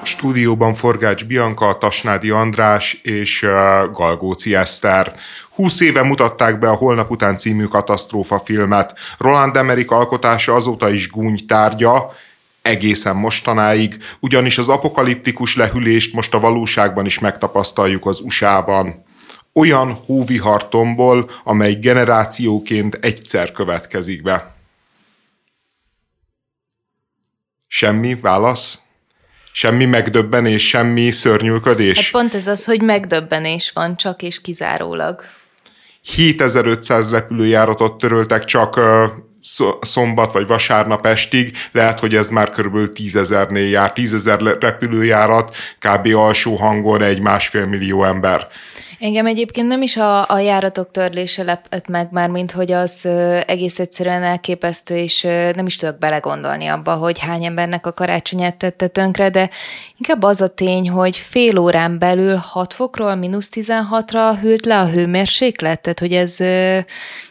A stúdióban Forgács Bianca, Tasnádi András és Galgóci Eszter. 20 éve mutatták be a Holnap után című katasztrófa filmet. Roland Emmerich alkotása azóta is gúny tárgya, egészen mostanáig, ugyanis az apokaliptikus lehűlést most a valóságban is megtapasztaljuk az USA-ban. Olyan hóvihartomból, amely generációként egyszer következik be. Semmi válasz? Semmi megdöbbenés, semmi szörnyűködés? Hát pont ez az, hogy megdöbbenés van, csak és kizárólag. 7500 repülőjáratot töröltek csak szombat vagy vasárnap estig, lehet, hogy ez már körülbelül tízezernél jár, tízezer repülőjárat, kb. alsó hangon egy másfél millió ember. Engem egyébként nem is a, a járatok törlése lepett meg már, mint hogy az egész egyszerűen elképesztő, és nem is tudok belegondolni abba, hogy hány embernek a karácsonyát tette tönkre, de inkább az a tény, hogy fél órán belül 6 fokról mínusz 16-ra hűlt le a hőmérséklet, tehát hogy ez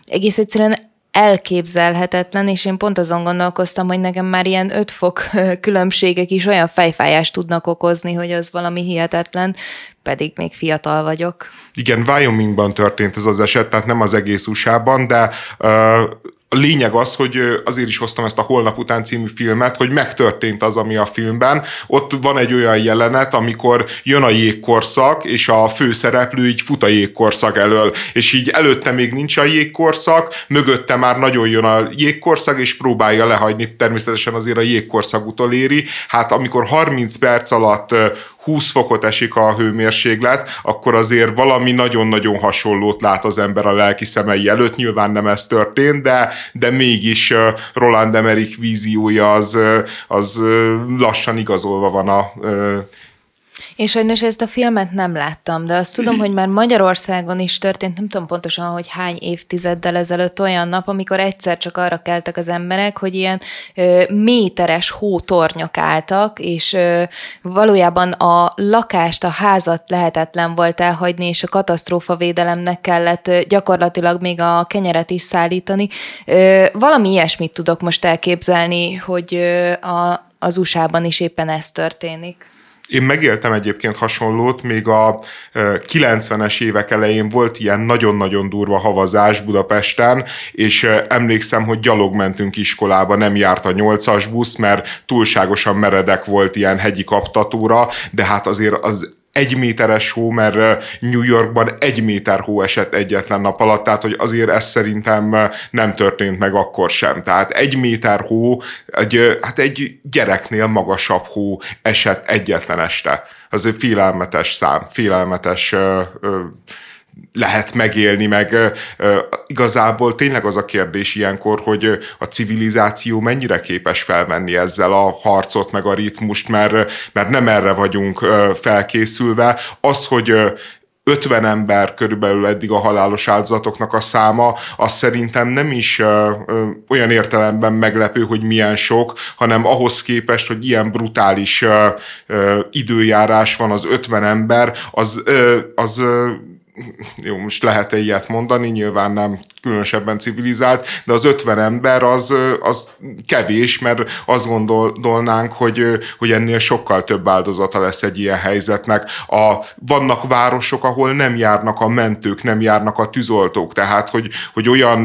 egész egyszerűen elképzelhetetlen, és én pont azon gondolkoztam, hogy nekem már ilyen öt fok különbségek is olyan fejfájást tudnak okozni, hogy az valami hihetetlen, pedig még fiatal vagyok. Igen, Wyomingban történt ez az eset, tehát nem az egész USA-ban, de uh, a lényeg az, hogy azért is hoztam ezt a Holnap után című filmet, hogy megtörtént az, ami a filmben. Ott van egy olyan jelenet, amikor jön a jégkorszak, és a főszereplő így fut a jégkorszak elől, és így előtte még nincs a jégkorszak, mögötte már nagyon jön a jégkorszak, és próbálja lehagyni, természetesen azért a jégkorszak utoléri. Hát amikor 30 perc alatt 20 fokot esik a hőmérséklet, akkor azért valami nagyon-nagyon hasonlót lát az ember a lelki szemei előtt. Nyilván nem ez történt, de, de mégis Roland Emmerich víziója az, az lassan igazolva van a én sajnos ezt a filmet nem láttam, de azt tudom, hogy már Magyarországon is történt, nem tudom pontosan, hogy hány évtizeddel ezelőtt olyan nap, amikor egyszer csak arra keltek az emberek, hogy ilyen ö, méteres hótornyok álltak, és ö, valójában a lakást, a házat lehetetlen volt elhagyni, és a katasztrófa védelemnek kellett ö, gyakorlatilag még a kenyeret is szállítani. Ö, valami ilyesmit tudok most elképzelni, hogy ö, a, az USA-ban is éppen ez történik. Én megéltem egyébként hasonlót, még a 90-es évek elején volt ilyen nagyon-nagyon durva havazás Budapesten, és emlékszem, hogy gyalog mentünk iskolába, nem járt a 8-as busz, mert túlságosan meredek volt ilyen hegyi kaptatóra, de hát azért az egy méteres hó, mert New Yorkban egy méter hó esett egyetlen nap alatt, tehát hogy azért ez szerintem nem történt meg akkor sem. Tehát egy méter hó, egy, hát egy gyereknél magasabb hó esett egyetlen este. Az egy félelmetes szám, félelmetes lehet megélni, meg igazából tényleg az a kérdés ilyenkor, hogy a civilizáció mennyire képes felvenni ezzel a harcot, meg a ritmust, mert, mert nem erre vagyunk felkészülve. Az, hogy 50 ember körülbelül eddig a halálos áldozatoknak a száma, az szerintem nem is ö, ö, olyan értelemben meglepő, hogy milyen sok, hanem ahhoz képest, hogy ilyen brutális ö, ö, időjárás van az 50 ember, az, ö, az ö, jó, most lehet-e ilyet mondani, nyilván nem különösebben civilizált, de az 50 ember az, az kevés, mert azt gondolnánk, hogy, hogy ennél sokkal több áldozata lesz egy ilyen helyzetnek. A, vannak városok, ahol nem járnak a mentők, nem járnak a tűzoltók, tehát hogy, hogy olyan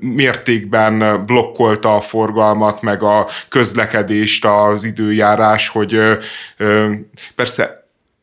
mértékben blokkolta a forgalmat, meg a közlekedést az időjárás, hogy persze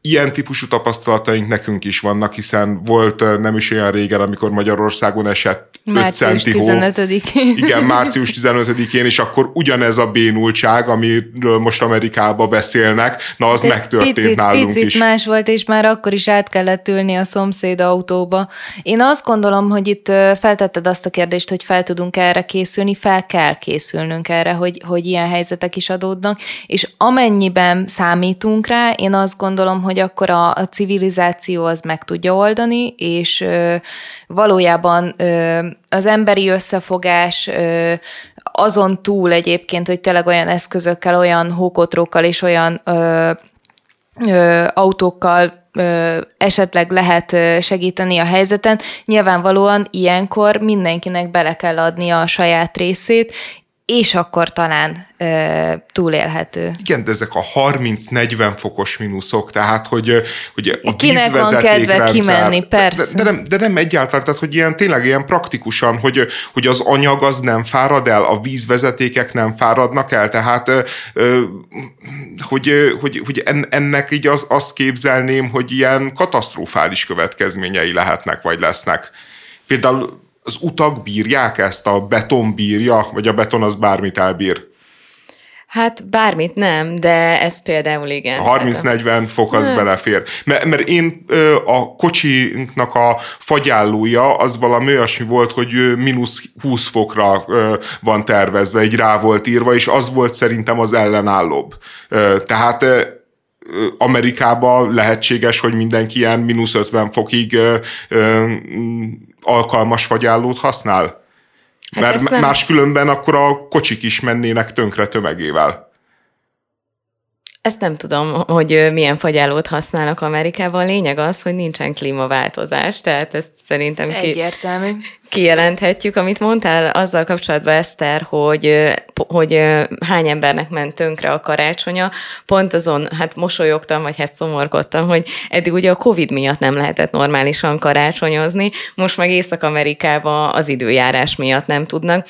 ilyen típusú tapasztalataink nekünk is vannak, hiszen volt nem is olyan régen, amikor Magyarországon esett Március 15-én. Igen, március 15-én, és akkor ugyanez a bénultság, amiről most Amerikában beszélnek, na az De megtörtént picit, nálunk picit is. más volt, és már akkor is át kellett ülni a szomszéd autóba. Én azt gondolom, hogy itt feltetted azt a kérdést, hogy fel tudunk erre készülni, fel kell készülnünk erre, hogy, hogy ilyen helyzetek is adódnak, és amennyiben számítunk rá, én azt gondolom, hogy akkor a, civilizáció az meg tudja oldani, és valójában az emberi összefogás azon túl egyébként, hogy tényleg olyan eszközökkel, olyan hókotrókkal és olyan autókkal esetleg lehet segíteni a helyzeten. Nyilvánvalóan ilyenkor mindenkinek bele kell adni a saját részét, és akkor talán ö, túlélhető. Igen, de ezek a 30-40 fokos mínuszok, tehát hogy, hogy a Kinek van kedve kimenni, persze. De, de, nem, de nem egyáltalán, tehát hogy ilyen tényleg ilyen praktikusan, hogy, hogy az anyag az nem fárad el, a vízvezetékek nem fáradnak el, tehát hogy, hogy, hogy ennek így az, azt képzelném, hogy ilyen katasztrofális következményei lehetnek, vagy lesznek. Például az utak bírják ezt, a beton bírja, vagy a beton az bármit elbír? Hát bármit nem, de ez például igen. 30-40 fok az hát. belefér. Mert, mert én a kocsinknak a fagyállója az valami olyasmi volt, hogy mínusz 20 fokra van tervezve, egy rá volt írva, és az volt szerintem az ellenállóbb. Tehát Amerikában lehetséges, hogy mindenki ilyen mínusz 50 fokig alkalmas fagyállót használ? Hát Mert nem... máskülönben akkor a kocsik is mennének tönkre tömegével. Ezt nem tudom, hogy milyen fagyálót használnak Amerikában. Lényeg az, hogy nincsen klímaváltozás, tehát ezt szerintem ki, Egyértelmű. kijelenthetjük. Amit mondtál azzal kapcsolatban, Eszter, hogy, hogy hány embernek ment tönkre a karácsonya, pont azon, hát mosolyogtam, vagy hát szomorkodtam, hogy eddig ugye a Covid miatt nem lehetett normálisan karácsonyozni, most meg Észak-Amerikában az időjárás miatt nem tudnak,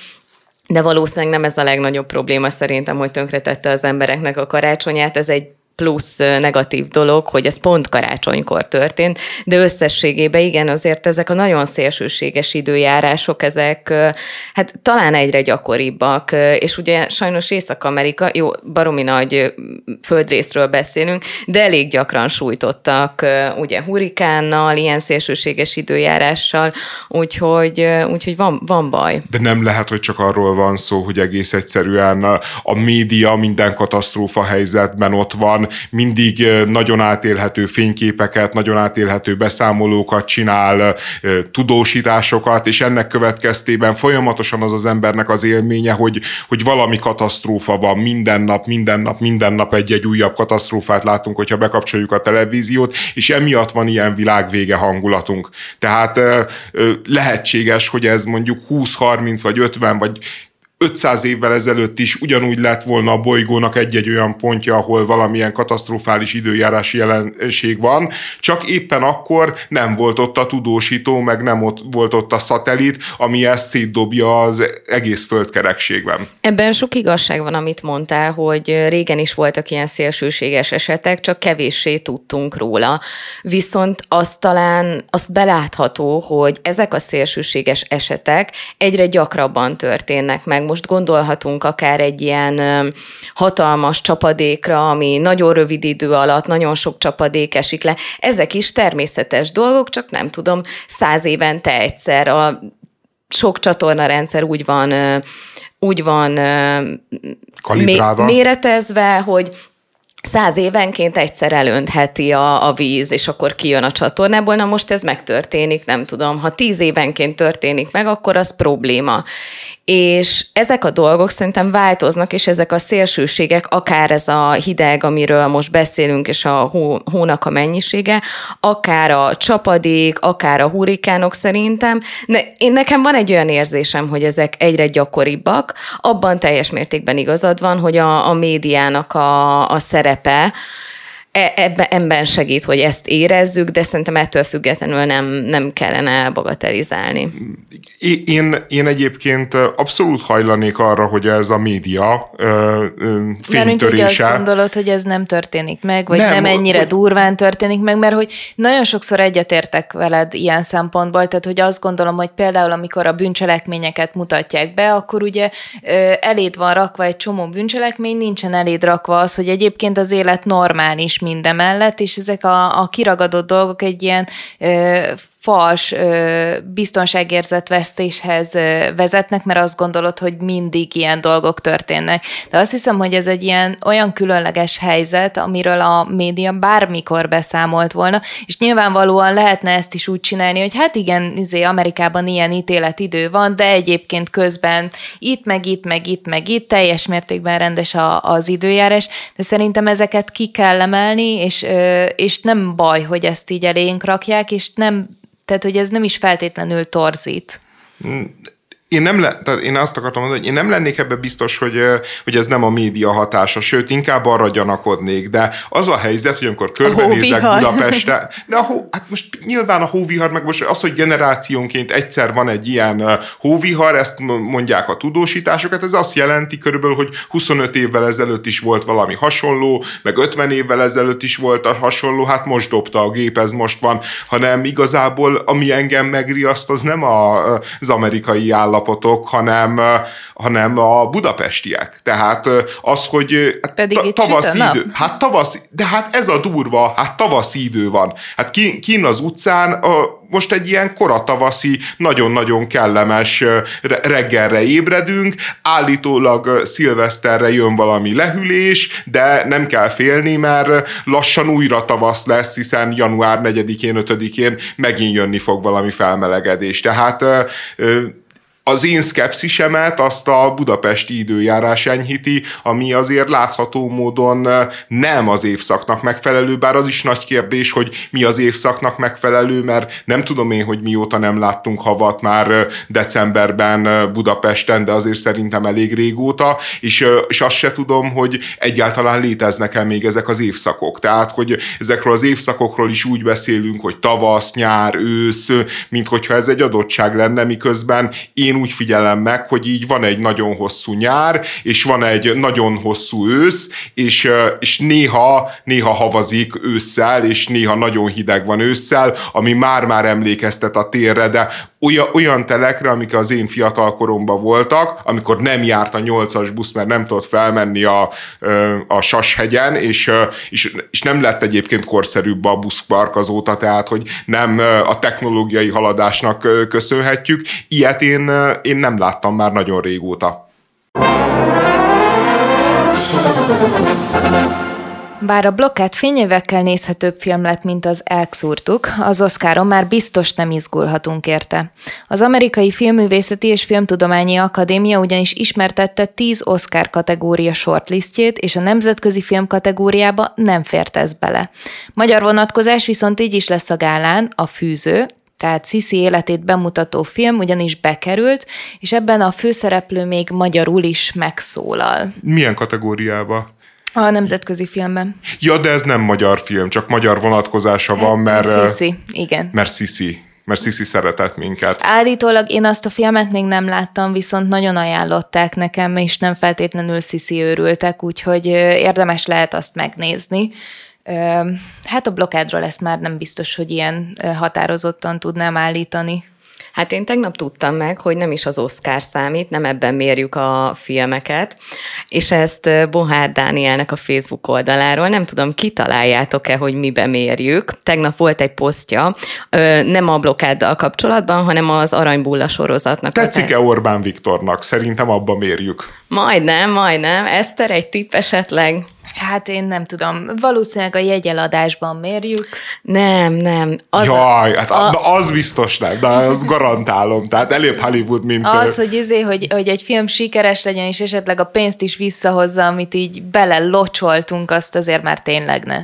de valószínűleg nem ez a legnagyobb probléma szerintem, hogy tönkretette az embereknek a karácsonyát. Ez egy plusz negatív dolog, hogy ez pont karácsonykor történt, de összességében igen, azért ezek a nagyon szélsőséges időjárások, ezek hát talán egyre gyakoribbak, és ugye sajnos Észak-Amerika, jó, baromi nagy földrészről beszélünk, de elég gyakran sújtottak ugye hurikánnal, ilyen szélsőséges időjárással, úgyhogy, úgyhogy van, van baj. De nem lehet, hogy csak arról van szó, hogy egész egyszerűen a média minden katasztrófa helyzetben ott van, mindig nagyon átélhető fényképeket, nagyon átélhető beszámolókat csinál, tudósításokat, és ennek következtében folyamatosan az az embernek az élménye, hogy, hogy valami katasztrófa van minden nap, minden nap, minden nap egy-egy újabb katasztrófát látunk, hogyha bekapcsoljuk a televíziót, és emiatt van ilyen világvége hangulatunk. Tehát lehetséges, hogy ez mondjuk 20-30 vagy 50 vagy 500 évvel ezelőtt is ugyanúgy lett volna a bolygónak egy-egy olyan pontja, ahol valamilyen katasztrofális időjárási jelenség van, csak éppen akkor nem volt ott a tudósító, meg nem ott volt ott a szatellit, ami ezt szétdobja az egész földkerekségben. Ebben sok igazság van, amit mondtál, hogy régen is voltak ilyen szélsőséges esetek, csak kevéssé tudtunk róla. Viszont azt talán, azt belátható, hogy ezek a szélsőséges esetek egyre gyakrabban történnek meg most gondolhatunk akár egy ilyen hatalmas csapadékra, ami nagyon rövid idő alatt nagyon sok csapadék esik le. Ezek is természetes dolgok, csak nem tudom, száz évente egyszer a sok csatornarendszer úgy van úgy van Kalibrálva. méretezve, hogy száz évenként egyszer elöntheti a, a víz, és akkor kijön a csatornából. Na most ez megtörténik, nem tudom. Ha tíz évenként történik meg, akkor az probléma és ezek a dolgok szerintem változnak, és ezek a szélsőségek, akár ez a hideg, amiről most beszélünk, és a hó, hónak a mennyisége, akár a csapadék, akár a hurikánok szerintem. Ne, én nekem van egy olyan érzésem, hogy ezek egyre gyakoribbak. Abban teljes mértékben igazad van, hogy a, a médiának a, a szerepe, ebben, ebben segít, hogy ezt érezzük, de szerintem ettől függetlenül nem, nem kellene bagatelizálni. Én, én egyébként abszolút hajlanék arra, hogy ez a média fénytörése. Mert azt gondolod, hogy ez nem történik meg, vagy nem, nem ennyire hogy... durván történik meg, mert hogy nagyon sokszor egyetértek veled ilyen szempontból, tehát hogy azt gondolom, hogy például amikor a bűncselekményeket mutatják be, akkor ugye eléd van rakva egy csomó bűncselekmény, nincsen eléd rakva az, hogy egyébként az élet normális mindemellett, és ezek a, a kiragadott dolgok egy ilyen ö, fals biztonságérzetvesztéshez vezetnek, mert azt gondolod, hogy mindig ilyen dolgok történnek. De azt hiszem, hogy ez egy ilyen olyan különleges helyzet, amiről a média bármikor beszámolt volna, és nyilvánvalóan lehetne ezt is úgy csinálni, hogy hát igen, izé, Amerikában ilyen ítéletidő van, de egyébként közben itt, meg itt, meg itt, meg itt, teljes mértékben rendes a, az időjárás, de szerintem ezeket ki kell emelni, és, és nem baj, hogy ezt így elénk rakják, és nem tehát, hogy ez nem is feltétlenül torzít. Én nem le, tehát én azt akartam mondani, hogy én nem lennék ebben biztos, hogy, hogy ez nem a média hatása, sőt, inkább arra gyanakodnék, de az a helyzet, hogy amikor körbenézek Budapestre, de a hó, hát most nyilván a hóvihar, meg most az, hogy generációnként egyszer van egy ilyen hóvihar, ezt mondják a tudósításokat, ez azt jelenti körülbelül, hogy 25 évvel ezelőtt is volt valami hasonló, meg 50 évvel ezelőtt is volt a hasonló, hát most dobta a gép, ez most van, hanem igazából ami engem megriaszt, az nem a, az amerikai állapotok, hanem, hanem a budapestiek. Tehát az, hogy hát Pedig tavaszi idő, hát tavasz, de hát ez a durva, hát tavaszi idő van. Hát kín, kín az utcán most egy ilyen koratavaszi, nagyon-nagyon kellemes reggelre ébredünk, állítólag szilveszterre jön valami lehűlés, de nem kell félni, mert lassan újra tavasz lesz, hiszen január 4-én, 5-én megint jönni fog valami felmelegedés. Tehát az én szkepszisemet azt a budapesti időjárás enyhíti, ami azért látható módon nem az évszaknak megfelelő, bár az is nagy kérdés, hogy mi az évszaknak megfelelő, mert nem tudom én, hogy mióta nem láttunk havat már decemberben Budapesten, de azért szerintem elég régóta, és, és azt se tudom, hogy egyáltalán léteznek-e még ezek az évszakok. Tehát, hogy ezekről az évszakokról is úgy beszélünk, hogy tavasz, nyár, ősz, mint hogyha ez egy adottság lenne, miközben én én úgy figyelem meg, hogy így van egy nagyon hosszú nyár, és van egy nagyon hosszú ősz, és, és néha, néha havazik ősszel, és néha nagyon hideg van ősszel, ami már-már emlékeztet a térre, de olyan, olyan telekre, amik az én fiatal koromban voltak, amikor nem járt a nyolcas busz, mert nem tudott felmenni a, a Sashegyen, és, és, és nem lett egyébként korszerűbb a buszpark azóta, tehát hogy nem a technológiai haladásnak köszönhetjük. Ilyet én, én nem láttam már nagyon régóta. Bár a blokkát fényévekkel nézhetőbb film lett, mint az Elkszúrtuk, az Oscaron már biztos nem izgulhatunk érte. Az Amerikai Filmművészeti és Filmtudományi Akadémia ugyanis ismertette 10 Oscar kategória shortlistjét, és a nemzetközi film kategóriába nem fért ez bele. Magyar vonatkozás viszont így is lesz a gálán, a Fűző, tehát Sisi életét bemutató film ugyanis bekerült, és ebben a főszereplő még magyarul is megszólal. Milyen kategóriába? A nemzetközi filmben. Ja, de ez nem magyar film, csak magyar vonatkozása van, mert... Sisi, igen. Mert Sisi mert Sisi szeretett minket. Állítólag én azt a filmet még nem láttam, viszont nagyon ajánlották nekem, és nem feltétlenül Sisi őrültek, úgyhogy érdemes lehet azt megnézni. Hát a blokádról ezt már nem biztos, hogy ilyen határozottan tudnám állítani. Hát én tegnap tudtam meg, hogy nem is az Oscar számít, nem ebben mérjük a filmeket, és ezt Bohár Dánielnek a Facebook oldaláról, nem tudom, kitaláljátok-e, hogy mibe mérjük. Tegnap volt egy posztja, nem a blokkáddal kapcsolatban, hanem az Aranybulla sorozatnak. Tetszik-e Orbán Viktornak? Szerintem abba mérjük. Majdnem, majdnem. Eszter, egy tipp esetleg? Hát én nem tudom, valószínűleg a jegyeladásban mérjük. Nem, nem. Az Jaj, hát a, az biztos nem, de azt garantálom. Tehát előbb Hollywood, mint... Az, hogy, izé, hogy, hogy egy film sikeres legyen, és esetleg a pénzt is visszahozza, amit így bele locsoltunk, azt azért már tényleg ne.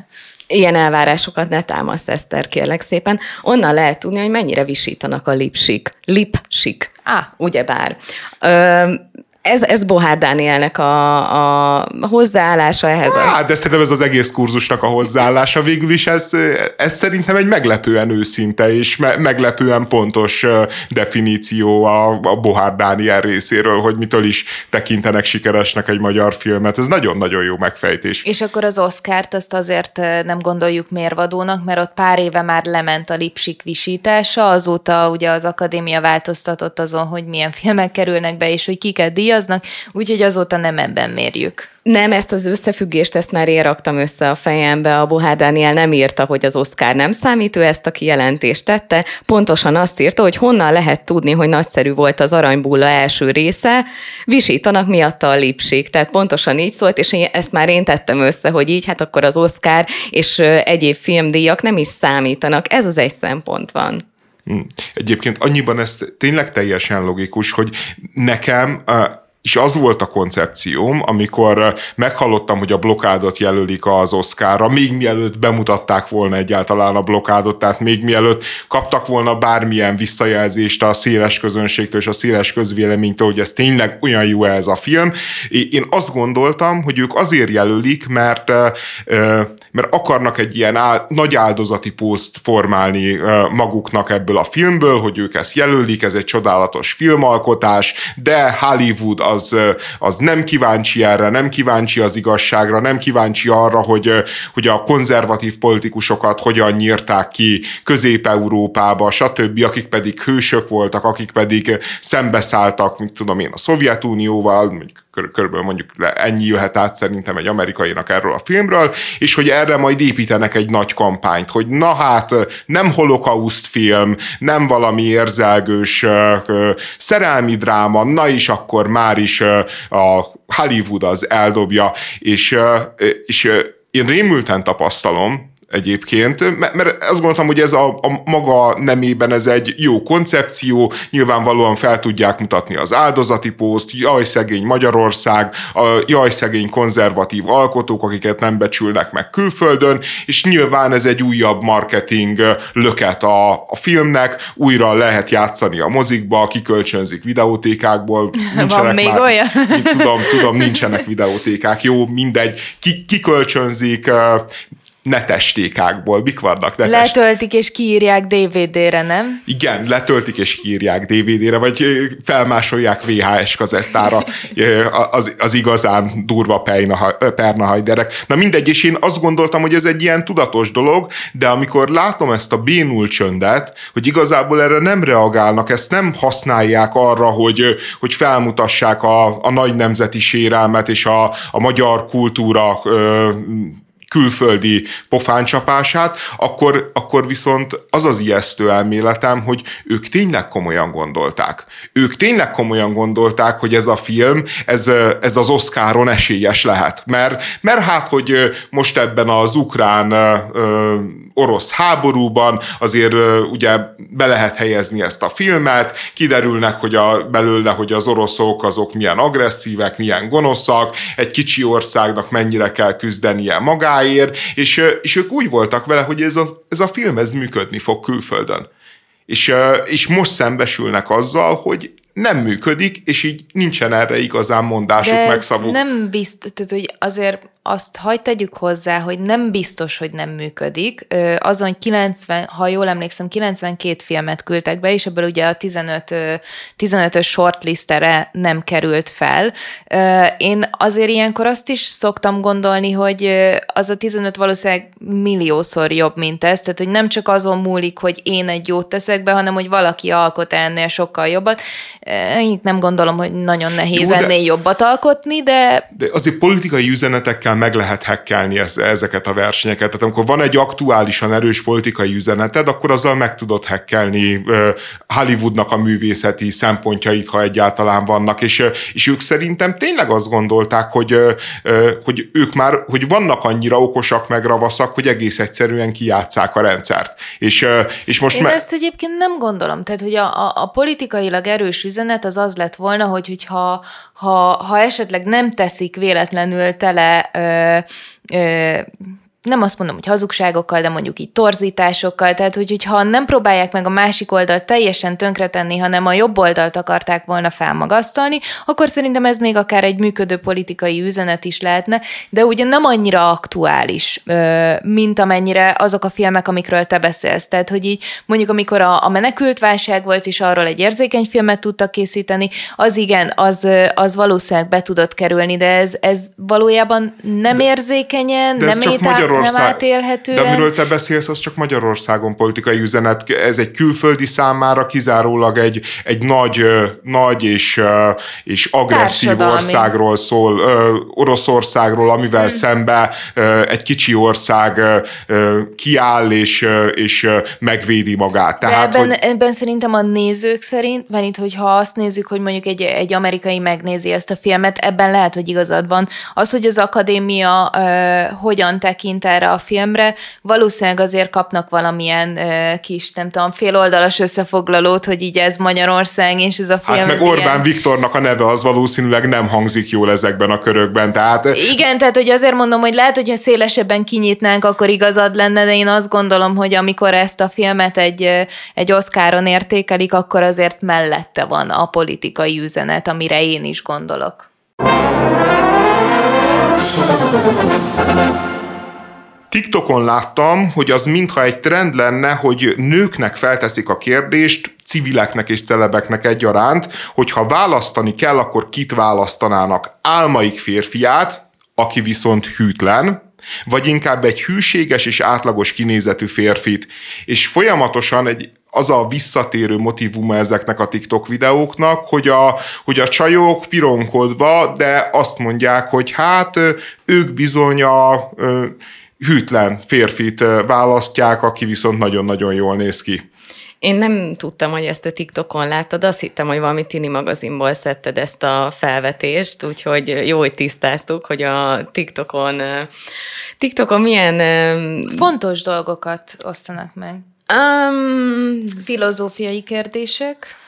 Ilyen elvárásokat ne támasz, Eszter, kérlek szépen. Onnan lehet tudni, hogy mennyire visítanak a lipsik. Lipsik. Ah. Ugyebár. Ö, ez, ez Bohár Dánielnek a, a hozzáállása ehhez. Hát, de szerintem ez az egész kurzusnak a hozzáállása. Végül is ez, ez szerintem egy meglepően őszinte és me- meglepően pontos definíció a, a Bohár Dániel részéről, hogy mitől is tekintenek sikeresnek egy magyar filmet. Ez nagyon-nagyon jó megfejtés. És akkor az Oscárt azt azért nem gondoljuk mérvadónak, mert ott pár éve már lement a lipsik visítása, azóta ugye az akadémia változtatott azon, hogy milyen filmek kerülnek be, és hogy kiket díj díjaznak, úgyhogy azóta nem ebben mérjük. Nem, ezt az összefüggést, ezt már én raktam össze a fejembe. A Bohár Dániel nem írta, hogy az Oscar nem számít, ő ezt a kijelentést tette. Pontosan azt írta, hogy honnan lehet tudni, hogy nagyszerű volt az Aranybulla első része, visítanak miatta a lipsik. Tehát pontosan így szólt, és én, ezt már én tettem össze, hogy így, hát akkor az Oscar és egyéb filmdíjak nem is számítanak. Ez az egy szempont van. Hm. Egyébként annyiban ez tényleg teljesen logikus, hogy nekem és az volt a koncepcióm, amikor meghallottam, hogy a blokádot jelölik az Oszkára, még mielőtt bemutatták volna egyáltalán a blokádot, tehát még mielőtt kaptak volna bármilyen visszajelzést a széles közönségtől és a széles közvéleménytől, hogy ez tényleg olyan jó ez a film. Én azt gondoltam, hogy ők azért jelölik, mert, mert akarnak egy ilyen áll, nagy áldozati pószt formálni maguknak ebből a filmből, hogy ők ezt jelölik, ez egy csodálatos filmalkotás, de Hollywood az, az nem kíváncsi erre, nem kíváncsi az igazságra, nem kíváncsi arra, hogy, hogy a konzervatív politikusokat hogyan nyírták ki Közép-Európába, stb., akik pedig hősök voltak, akik pedig szembeszálltak, mint tudom én, a Szovjetunióval, körülbelül mondjuk ennyi jöhet át szerintem egy amerikainak erről a filmről, és hogy erre majd építenek egy nagy kampányt, hogy na hát nem holokauszt film, nem valami érzelgős szerelmi dráma, na is akkor már is a Hollywood az eldobja, és, és én rémülten tapasztalom, egyébként, mert azt gondoltam, hogy ez a, a maga nemében ez egy jó koncepció, nyilvánvalóan fel tudják mutatni az áldozati poszt, jaj szegény Magyarország, a jaj szegény konzervatív alkotók, akiket nem becsülnek meg külföldön, és nyilván ez egy újabb marketing löket a, a filmnek, újra lehet játszani a mozikba, kikölcsönzik videótékákból. Nincsenek Van még már, olyan? Tudom, tudom, nincsenek videótékák. Jó, mindegy, ki, kikölcsönzik, netestékákból, mik vannak netes? Letöltik és kiírják DVD-re, nem? Igen, letöltik és kiírják DVD-re, vagy felmásolják VHS kazettára az, az igazán durva pernahajderek. Na mindegy, és én azt gondoltam, hogy ez egy ilyen tudatos dolog, de amikor látom ezt a bénul csöndet, hogy igazából erre nem reagálnak, ezt nem használják arra, hogy, hogy felmutassák a, a nagy nemzeti sérelmet és a, a magyar kultúra külföldi pofáncsapását, akkor, akkor viszont az az ijesztő elméletem, hogy ők tényleg komolyan gondolták. Ők tényleg komolyan gondolták, hogy ez a film, ez, ez az Oscaron esélyes lehet. Mert, mert hát, hogy most ebben az ukrán orosz háborúban azért ugye be lehet helyezni ezt a filmet, kiderülnek, hogy a, belőle, hogy az oroszok azok milyen agresszívek, milyen gonoszak, egy kicsi országnak mennyire kell küzdenie magáért, és, és ők úgy voltak vele, hogy ez a, ez a film ez működni fog külföldön. És, és most szembesülnek azzal, hogy nem működik, és így nincsen erre igazán mondásuk, De megszavuk. nem biztos, tehát, hogy azért azt hagyd tegyük hozzá, hogy nem biztos, hogy nem működik. Azon 90, ha jól emlékszem, 92 filmet küldtek be, és ebből ugye a 15, 15-ös shortlistere nem került fel. Én azért ilyenkor azt is szoktam gondolni, hogy az a 15 valószínűleg milliószor jobb, mint ez, tehát hogy nem csak azon múlik, hogy én egy jót teszek be, hanem hogy valaki alkot ennél sokkal jobbat. Én nem gondolom, hogy nagyon nehéz Jó, ennél jobbat alkotni, de... De azért politikai üzenetekkel ezekkel meg lehet hekkelni ezeket a versenyeket. Tehát amikor van egy aktuálisan erős politikai üzeneted, akkor azzal meg tudod hekkelni Hollywoodnak a művészeti szempontjait, ha egyáltalán vannak, és, és ők szerintem tényleg azt gondolták, hogy, hogy ők már, hogy vannak annyira okosak meg ravaszak, hogy egész egyszerűen kijátszák a rendszert. És, és most Én me- ezt egyébként nem gondolom. Tehát, hogy a, a, a politikailag erős üzenet az az lett volna, hogy hogyha ha, ha esetleg nem teszik véletlenül tele ö, ö, nem azt mondom, hogy hazugságokkal, de mondjuk így torzításokkal, tehát hogy, hogyha nem próbálják meg a másik oldalt teljesen tönkretenni, hanem a jobb oldalt akarták volna felmagasztalni, akkor szerintem ez még akár egy működő politikai üzenet is lehetne, de ugye nem annyira aktuális, mint amennyire azok a filmek, amikről te beszélsz. Tehát, hogy így mondjuk amikor a, a menekült válság volt, és arról egy érzékeny filmet tudtak készíteni, az igen, az, az valószínűleg be tudott kerülni, de ez, ez valójában nem de, érzékenyen, de nem étál Magyarország, nem átélhető. De amiről te beszélsz, az csak Magyarországon politikai üzenet. Ez egy külföldi számára kizárólag egy, egy nagy, nagy és, és agresszív Társadalmi. országról szól, Oroszországról, amivel hmm. szembe egy kicsi ország kiáll és, és megvédi magát. Tehát, De ebben, hogy... ebben szerintem a nézők szerint, mert itt, hogyha azt nézzük, hogy mondjuk egy, egy amerikai megnézi ezt a filmet, ebben lehet, hogy igazad van. Az, hogy az akadémia hogyan tekint véleményt erre a filmre, valószínűleg azért kapnak valamilyen kis, nem tudom, féloldalas összefoglalót, hogy így ez Magyarország, és ez a film. Hát meg Orbán ilyen... Viktornak a neve az valószínűleg nem hangzik jól ezekben a körökben, tehát... Igen, tehát hogy azért mondom, hogy lehet, hogyha szélesebben kinyitnánk, akkor igazad lenne, de én azt gondolom, hogy amikor ezt a filmet egy, egy Oscaron értékelik, akkor azért mellette van a politikai üzenet, amire én is gondolok. TikTokon láttam, hogy az mintha egy trend lenne, hogy nőknek felteszik a kérdést, civileknek és celebeknek egyaránt, hogy ha választani kell, akkor kit választanának? Álmaik férfiát, aki viszont hűtlen, vagy inkább egy hűséges és átlagos kinézetű férfit, és folyamatosan egy az a visszatérő motivuma ezeknek a TikTok videóknak, hogy a, hogy a csajok pironkodva, de azt mondják, hogy hát ők bizony a hűtlen férfit választják, aki viszont nagyon-nagyon jól néz ki. Én nem tudtam, hogy ezt a TikTokon láttad, azt hittem, hogy valami tini magazinból szedted ezt a felvetést, úgyhogy jó, hogy tisztáztuk, hogy a TikTokon, TikTokon milyen... Fontos dolgokat osztanak meg. Um, Filozófiai kérdések.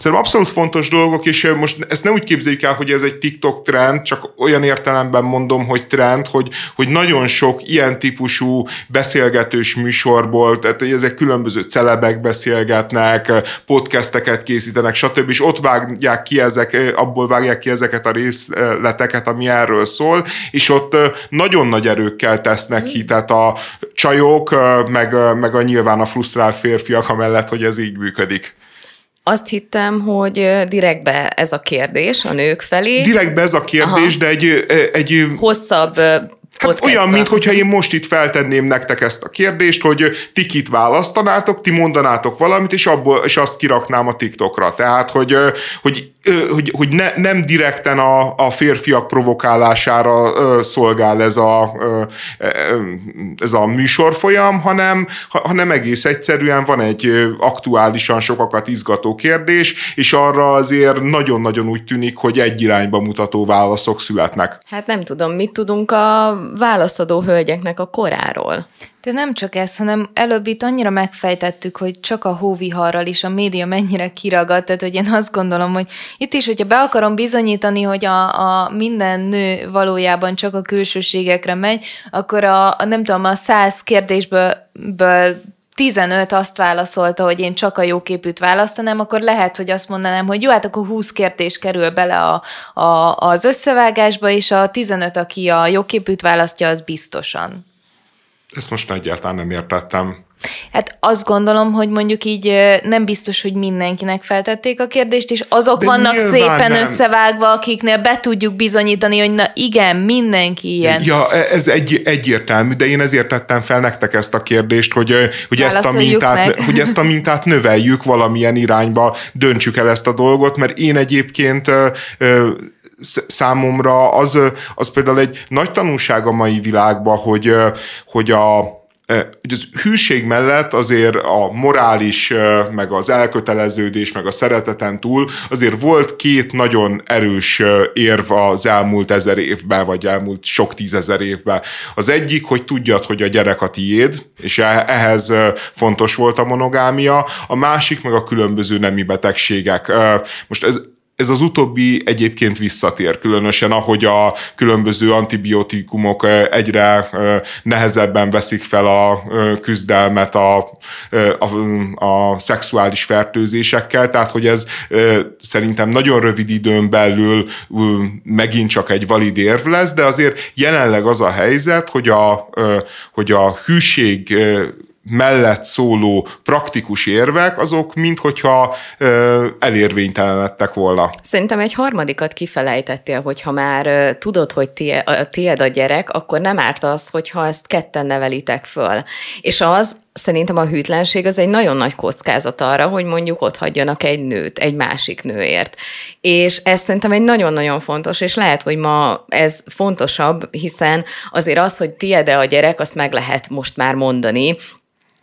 Szerintem abszolút fontos dolgok, és most ezt ne úgy képzeljük el, hogy ez egy TikTok trend, csak olyan értelemben mondom, hogy trend, hogy, hogy nagyon sok ilyen típusú beszélgetős műsorból, tehát ezek különböző celebek beszélgetnek, podcasteket készítenek, stb. és ott vágják ki ezek, abból vágják ki ezeket a részleteket, ami erről szól, és ott nagyon nagy erőkkel tesznek ki, tehát a csajok, meg, meg a nyilván a frusztrált férfiak amellett, hogy ez így működik. Azt hittem, hogy direktbe ez a kérdés a nők felé. Direktbe ez a kérdés, Aha. de egy, egy... Hosszabb Hát olyan, mintha én most itt feltenném nektek ezt a kérdést, hogy ti kit választanátok, ti mondanátok valamit, és, abból, és azt kiraknám a TikTokra. Tehát, hogy, hogy hogy, hogy ne, nem direkten a, a férfiak provokálására szolgál ez a, ez a műsorfolyam, hanem, hanem egész egyszerűen van egy aktuálisan sokakat izgató kérdés, és arra azért nagyon-nagyon úgy tűnik, hogy egy irányba mutató válaszok születnek. Hát nem tudom, mit tudunk a válaszadó hölgyeknek a koráról? De nem csak ez, hanem előbb itt annyira megfejtettük, hogy csak a hóviharral is a média mennyire kiragadt, tehát hogy én azt gondolom, hogy itt is, hogyha be akarom bizonyítani, hogy a, a minden nő valójában csak a külsőségekre megy, akkor a, a nem tudom, a száz kérdésből ből 15 azt válaszolta, hogy én csak a jóképűt választanám, akkor lehet, hogy azt mondanám, hogy jó, hát akkor 20 kérdés kerül bele a, a, az összevágásba, és a 15, aki a jóképűt választja, az biztosan. Ezt most egyáltalán nem értettem. Hát azt gondolom, hogy mondjuk így nem biztos, hogy mindenkinek feltették a kérdést, és azok De vannak szépen nem. összevágva, akiknél be tudjuk bizonyítani, hogy na igen, mindenki ilyen. Ja, ez egy, egyértelmű, de én ezért tettem fel nektek ezt a kérdést, hogy, hogy, ezt a, mintát, hogy ezt a mintát növeljük valamilyen irányba, döntsük el ezt a dolgot, mert én egyébként számomra az, az például egy nagy tanulság a mai világban, hogy, hogy a hogy az hűség mellett azért a morális, meg az elköteleződés, meg a szereteten túl azért volt két nagyon erős érv az elmúlt ezer évben, vagy elmúlt sok tízezer évben. Az egyik, hogy tudjad, hogy a gyerek a tiéd, és e-, ehhez fontos volt a monogámia, a másik meg a különböző nemi betegségek. Most ez ez az utóbbi egyébként visszatér, különösen ahogy a különböző antibiotikumok egyre nehezebben veszik fel a küzdelmet a, a, a szexuális fertőzésekkel, tehát hogy ez szerintem nagyon rövid időn belül megint csak egy valid érv lesz, de azért jelenleg az a helyzet, hogy a, hogy a hűség mellett szóló praktikus érvek, azok minthogyha ö, elérvénytelenedtek volna. Szerintem egy harmadikat kifelejtettél, hogyha már ö, tudod, hogy tie, a, tied a gyerek, akkor nem árt az, hogyha ezt ketten nevelitek föl. És az, szerintem a hűtlenség az egy nagyon nagy kockázat arra, hogy mondjuk ott hagyjanak egy nőt, egy másik nőért. És ez szerintem egy nagyon-nagyon fontos, és lehet, hogy ma ez fontosabb, hiszen azért az, hogy tied-e a gyerek, azt meg lehet most már mondani,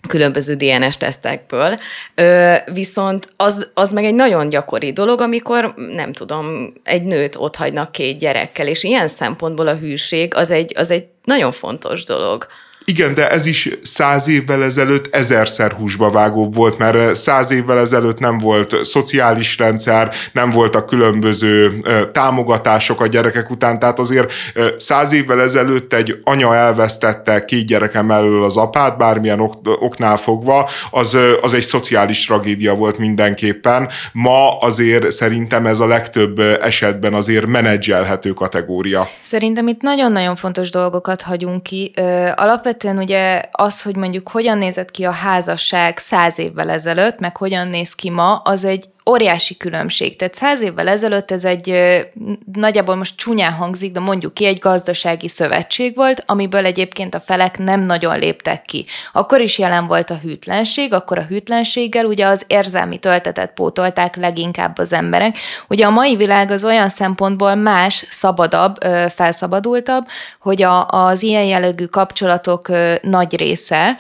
különböző DNS tesztekből, Ö, viszont az, az meg egy nagyon gyakori dolog, amikor nem tudom, egy nőt ott hagynak két gyerekkel, és ilyen szempontból a hűség az egy, az egy nagyon fontos dolog. Igen, de ez is száz évvel ezelőtt ezerszer húsba vágóbb volt, mert száz évvel ezelőtt nem volt szociális rendszer, nem voltak különböző támogatások a gyerekek után, tehát azért száz évvel ezelőtt egy anya elvesztette két gyerekem elől az apát, bármilyen ok- oknál fogva, az, az egy szociális tragédia volt mindenképpen. Ma azért szerintem ez a legtöbb esetben azért menedzselhető kategória. Szerintem itt nagyon-nagyon fontos dolgokat hagyunk ki. Alapvetően alapvetően ugye az, hogy mondjuk hogyan nézett ki a házasság száz évvel ezelőtt, meg hogyan néz ki ma, az egy óriási különbség. Tehát száz évvel ezelőtt ez egy nagyjából most csúnyán hangzik, de mondjuk ki, egy gazdasági szövetség volt, amiből egyébként a felek nem nagyon léptek ki. Akkor is jelen volt a hűtlenség, akkor a hűtlenséggel ugye az érzelmi töltetet pótolták leginkább az emberek. Ugye a mai világ az olyan szempontból más, szabadabb, felszabadultabb, hogy a, az ilyen jellegű kapcsolatok nagy része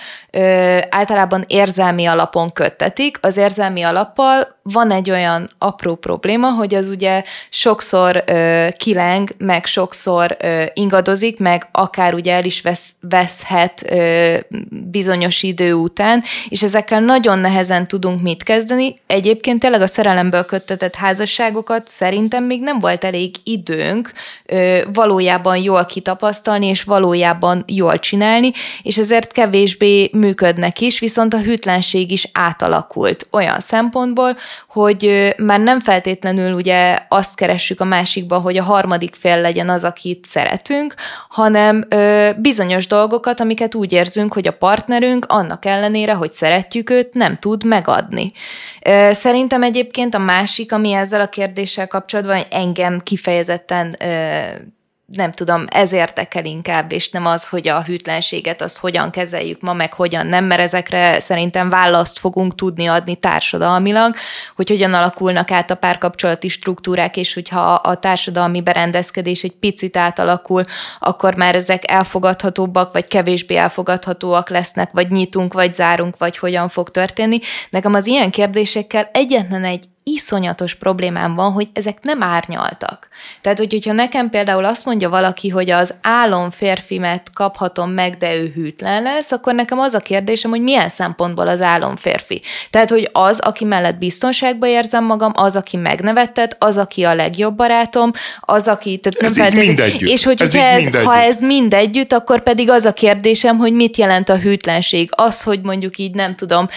általában érzelmi alapon köttetik. Az érzelmi alappal van egy olyan apró probléma, hogy az ugye sokszor ö, kileng, meg sokszor ö, ingadozik, meg akár ugye el is vesz, veszhet ö, bizonyos idő után, és ezekkel nagyon nehezen tudunk mit kezdeni. Egyébként tényleg a szerelemből köttetett házasságokat szerintem még nem volt elég időnk ö, valójában jól kitapasztalni, és valójában jól csinálni, és ezért kevésbé működnek is, viszont a hűtlenség is átalakult olyan szempontból, hogy már nem feltétlenül ugye azt keressük a másikban, hogy a harmadik fél legyen az, akit szeretünk, hanem ö, bizonyos dolgokat, amiket úgy érzünk, hogy a partnerünk annak ellenére, hogy szeretjük őt, nem tud megadni. Ö, szerintem egyébként a másik, ami ezzel a kérdéssel kapcsolatban engem kifejezetten ö, nem tudom, ez érdekel inkább, és nem az, hogy a hűtlenséget azt hogyan kezeljük ma, meg hogyan nem, mert ezekre szerintem választ fogunk tudni adni társadalmilag, hogy hogyan alakulnak át a párkapcsolati struktúrák, és hogyha a társadalmi berendezkedés egy picit átalakul, akkor már ezek elfogadhatóbbak, vagy kevésbé elfogadhatóak lesznek, vagy nyitunk, vagy zárunk, vagy hogyan fog történni. Nekem az ilyen kérdésekkel egyetlen egy iszonyatos problémám van, hogy ezek nem árnyaltak. Tehát, hogy, hogyha nekem például azt mondja valaki, hogy az álom férfimet kaphatom meg, de ő hűtlen lesz, akkor nekem az a kérdésem, hogy milyen szempontból az álom férfi. Tehát, hogy az, aki mellett biztonságban érzem magam, az, aki megnevettet, az, aki a legjobb barátom, az, aki... Tehát nem ez feltétlenül, mindegyütt. És hogy ez ez, mindegyütt. ha ez mindegyütt, akkor pedig az a kérdésem, hogy mit jelent a hűtlenség. Az, hogy mondjuk így nem tudom,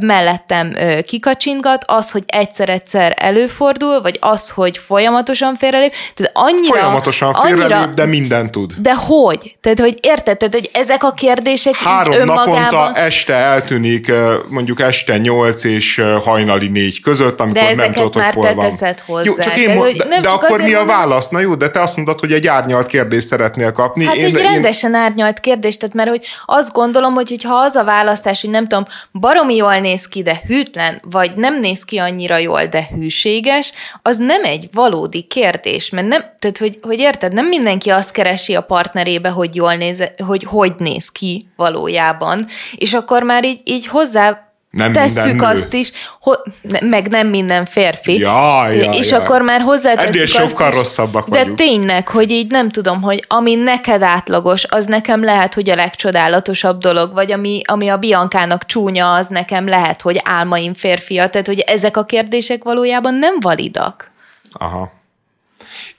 mellettem kikacsingat, az, hogy egyszer egyszer-egyszer előfordul, vagy az, hogy folyamatosan félrelép. Tehát annyira, folyamatosan félrelép, de minden tud. De hogy? Tehát, hogy érted? Tehát, hogy ezek a kérdések Három naponta este eltűnik, mondjuk este nyolc és hajnali négy között, amikor de nem tudod, hogy hol van. hozzá. Jó, csak én de, de, de akkor mi a válasz? Na jó, de te azt mondod, hogy egy árnyalt kérdést szeretnél kapni. Hát én, egy én... rendesen árnyalt kérdést, tehát mert hogy azt gondolom, hogy ha az a választás, hogy nem tudom, baromi jól néz ki, de hűtlen, vagy nem néz ki annyira jól, jól, de hűséges, az nem egy valódi kérdés, mert nem, tehát hogy, hogy érted, nem mindenki azt keresi a partnerébe, hogy jól néz, hogy hogy néz ki valójában, és akkor már így, így hozzá nem tesszük azt is, ho- meg nem minden férfi. Ja, ja, és ja. akkor már hozzátesszük Ennél sokkal azt rosszabbak De vagyunk. tényleg, hogy így nem tudom, hogy ami neked átlagos, az nekem lehet, hogy a legcsodálatosabb dolog, vagy ami, ami a Biankának csúnya, az nekem lehet, hogy álmaim férfia. Tehát, hogy ezek a kérdések valójában nem validak. Aha.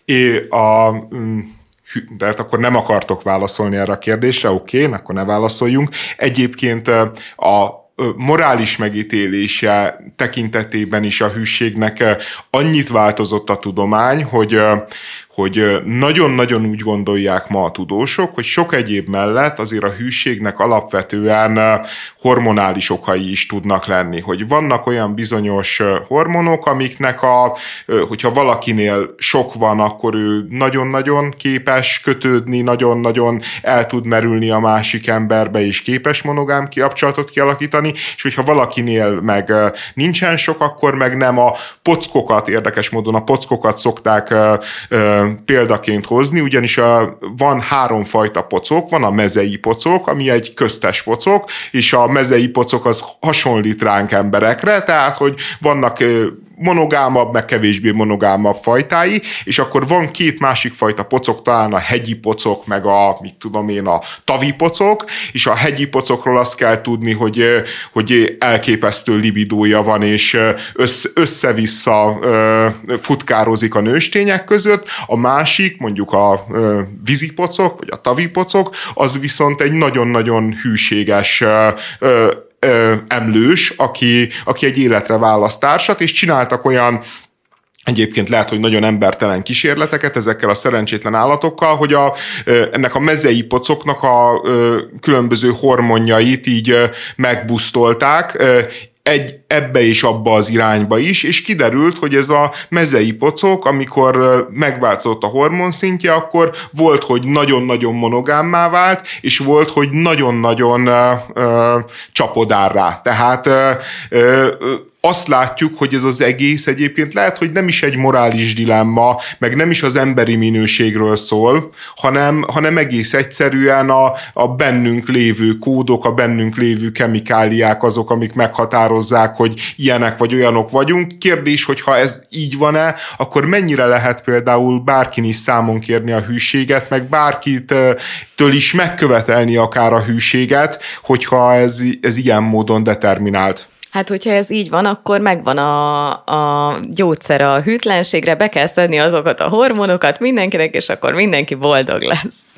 É, a, mm, de hát akkor nem akartok válaszolni erre a kérdésre, oké, okay, akkor ne válaszoljunk. Egyébként a morális megítélése tekintetében is a hűségnek annyit változott a tudomány, hogy, hogy nagyon-nagyon úgy gondolják ma a tudósok, hogy sok egyéb mellett azért a hűségnek alapvetően hormonális okai is tudnak lenni, hogy vannak olyan bizonyos hormonok, amiknek a, hogyha valakinél sok van, akkor ő nagyon-nagyon képes kötődni, nagyon-nagyon el tud merülni a másik emberbe, és képes monogám kapcsolatot kialakítani, és hogyha valakinél meg nincsen sok, akkor meg nem a pockokat, érdekes módon a pockokat szokták példaként hozni, ugyanis a, van három fajta pocok, van a mezei pocok, ami egy köztes pocok, és a mezei pocok az hasonlít ránk emberekre, tehát hogy vannak monogámabb, meg kevésbé monogámabb fajtái, és akkor van két másik fajta pocok, talán a hegyi pocok, meg a, mit tudom én, a tavi pocok, és a hegyi pocokról azt kell tudni, hogy, hogy elképesztő libidója van, és össze-vissza futkározik a nőstények között, a másik, mondjuk a vízipocok, vagy a tavipocok, az viszont egy nagyon-nagyon hűséges ö, emlős, aki, aki egy életre választ társat, és csináltak olyan Egyébként lehet, hogy nagyon embertelen kísérleteket ezekkel a szerencsétlen állatokkal, hogy a, ennek a mezei pocoknak a különböző hormonjait így megbusztolták, egy ebbe és abba az irányba is, és kiderült, hogy ez a mezei pocok, amikor megváltozott a hormonszintje, akkor volt, hogy nagyon-nagyon monogámmá vált, és volt, hogy nagyon-nagyon uh, csapodárrá. Tehát uh, azt látjuk, hogy ez az egész egyébként lehet, hogy nem is egy morális dilemma, meg nem is az emberi minőségről szól, hanem, hanem egész egyszerűen a, a bennünk lévő kódok, a bennünk lévő kemikáliák azok, amik meghatározzák, hogy ilyenek vagy olyanok vagyunk. Kérdés, hogy ha ez így van-e, akkor mennyire lehet például bárkin is számon kérni a hűséget, meg bárkitől is megkövetelni akár a hűséget, hogyha ez, ez ilyen módon determinált. Hát, hogyha ez így van, akkor megvan a, a gyógyszer a hűtlenségre, be kell szedni azokat a hormonokat mindenkinek, és akkor mindenki boldog lesz.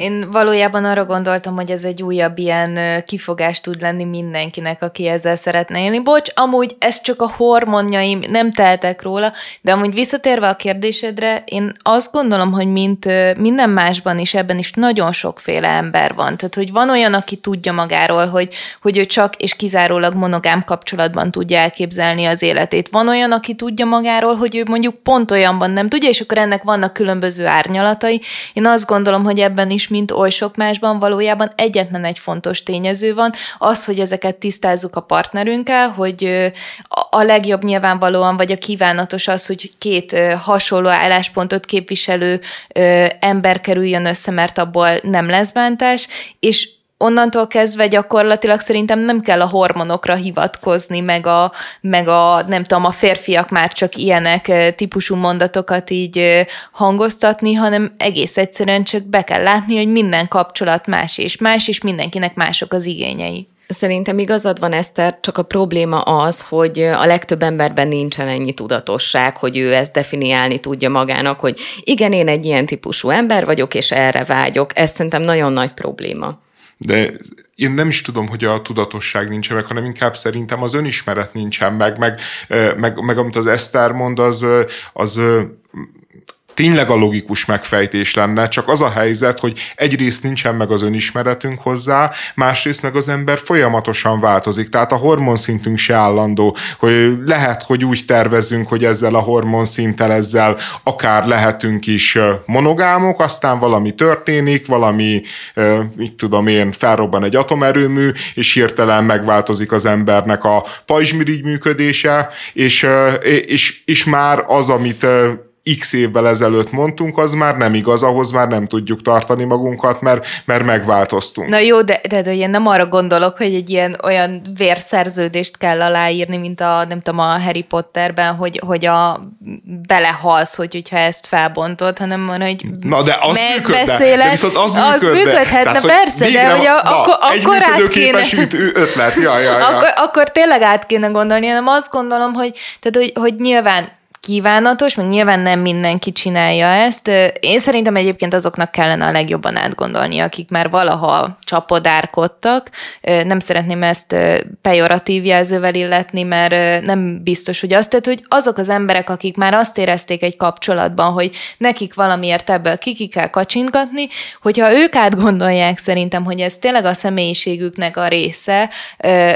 Én valójában arra gondoltam, hogy ez egy újabb ilyen kifogás tud lenni mindenkinek, aki ezzel szeretne élni. Bocs, amúgy ez csak a hormonjaim, nem teltek róla, de amúgy visszatérve a kérdésedre, én azt gondolom, hogy mint minden másban is, ebben is nagyon sokféle ember van. Tehát, hogy van olyan, aki tudja magáról, hogy, hogy ő csak és kizárólag monogám kapcsolatban tudja elképzelni az életét. Van olyan, aki tudja magáról, hogy ő mondjuk pont olyanban nem tudja, és akkor ennek vannak különböző árnyalatai. Én azt gondolom, hogy ebben is mint oly sok másban valójában egyetlen egy fontos tényező van, az, hogy ezeket tisztázzuk a partnerünkkel, hogy a legjobb nyilvánvalóan, vagy a kívánatos az, hogy két hasonló álláspontot képviselő ember kerüljön össze, mert abból nem lesz bántás, és onnantól kezdve gyakorlatilag szerintem nem kell a hormonokra hivatkozni, meg a, meg a nem tudom, a férfiak már csak ilyenek típusú mondatokat így hangoztatni, hanem egész egyszerűen csak be kell látni, hogy minden kapcsolat más és más, és mindenkinek mások az igényei. Szerintem igazad van, Eszter, csak a probléma az, hogy a legtöbb emberben nincsen ennyi tudatosság, hogy ő ezt definiálni tudja magának, hogy igen, én egy ilyen típusú ember vagyok, és erre vágyok. Ez szerintem nagyon nagy probléma de én nem is tudom, hogy a tudatosság nincsen meg, hanem inkább szerintem az önismeret nincsen meg, meg, meg, meg amit az Eszter mond, az, az tényleg a logikus megfejtés lenne, csak az a helyzet, hogy egyrészt nincsen meg az önismeretünk hozzá, másrészt meg az ember folyamatosan változik, tehát a hormonszintünk se állandó, hogy lehet, hogy úgy tervezünk, hogy ezzel a hormonszinttel, ezzel akár lehetünk is monogámok, aztán valami történik, valami, mit tudom én, felrobban egy atomerőmű, és hirtelen megváltozik az embernek a pajzsmirigy működése, és, és, és már az, amit x évvel ezelőtt mondtunk, az már nem igaz, ahhoz már nem tudjuk tartani magunkat, mert, mert megváltoztunk. Na jó, de, de, de én nem arra gondolok, hogy egy ilyen olyan vérszerződést kell aláírni, mint a, nem tudom, a Harry Potterben, hogy, hogy a belehalsz, hogy, hogyha ezt felbontod, hanem van, hogy Na de az működne, de viszont az, az működne. működhetne, Tehát, persze, de hogy a, na, akkor, egy akkor át kéne... ötlet, ja, ja, ja. Akkor, akkor tényleg át kéne gondolni, hanem azt gondolom, hogy, tehát, hogy, hogy nyilván kívánatos, meg nyilván nem mindenki csinálja ezt. Én szerintem egyébként azoknak kellene a legjobban átgondolni, akik már valaha csapodárkodtak. Nem szeretném ezt pejoratív jelzővel illetni, mert nem biztos, hogy azt, tehát, hogy azok az emberek, akik már azt érezték egy kapcsolatban, hogy nekik valamiért ebből kiki kell kacsintgatni, hogyha ők átgondolják szerintem, hogy ez tényleg a személyiségüknek a része,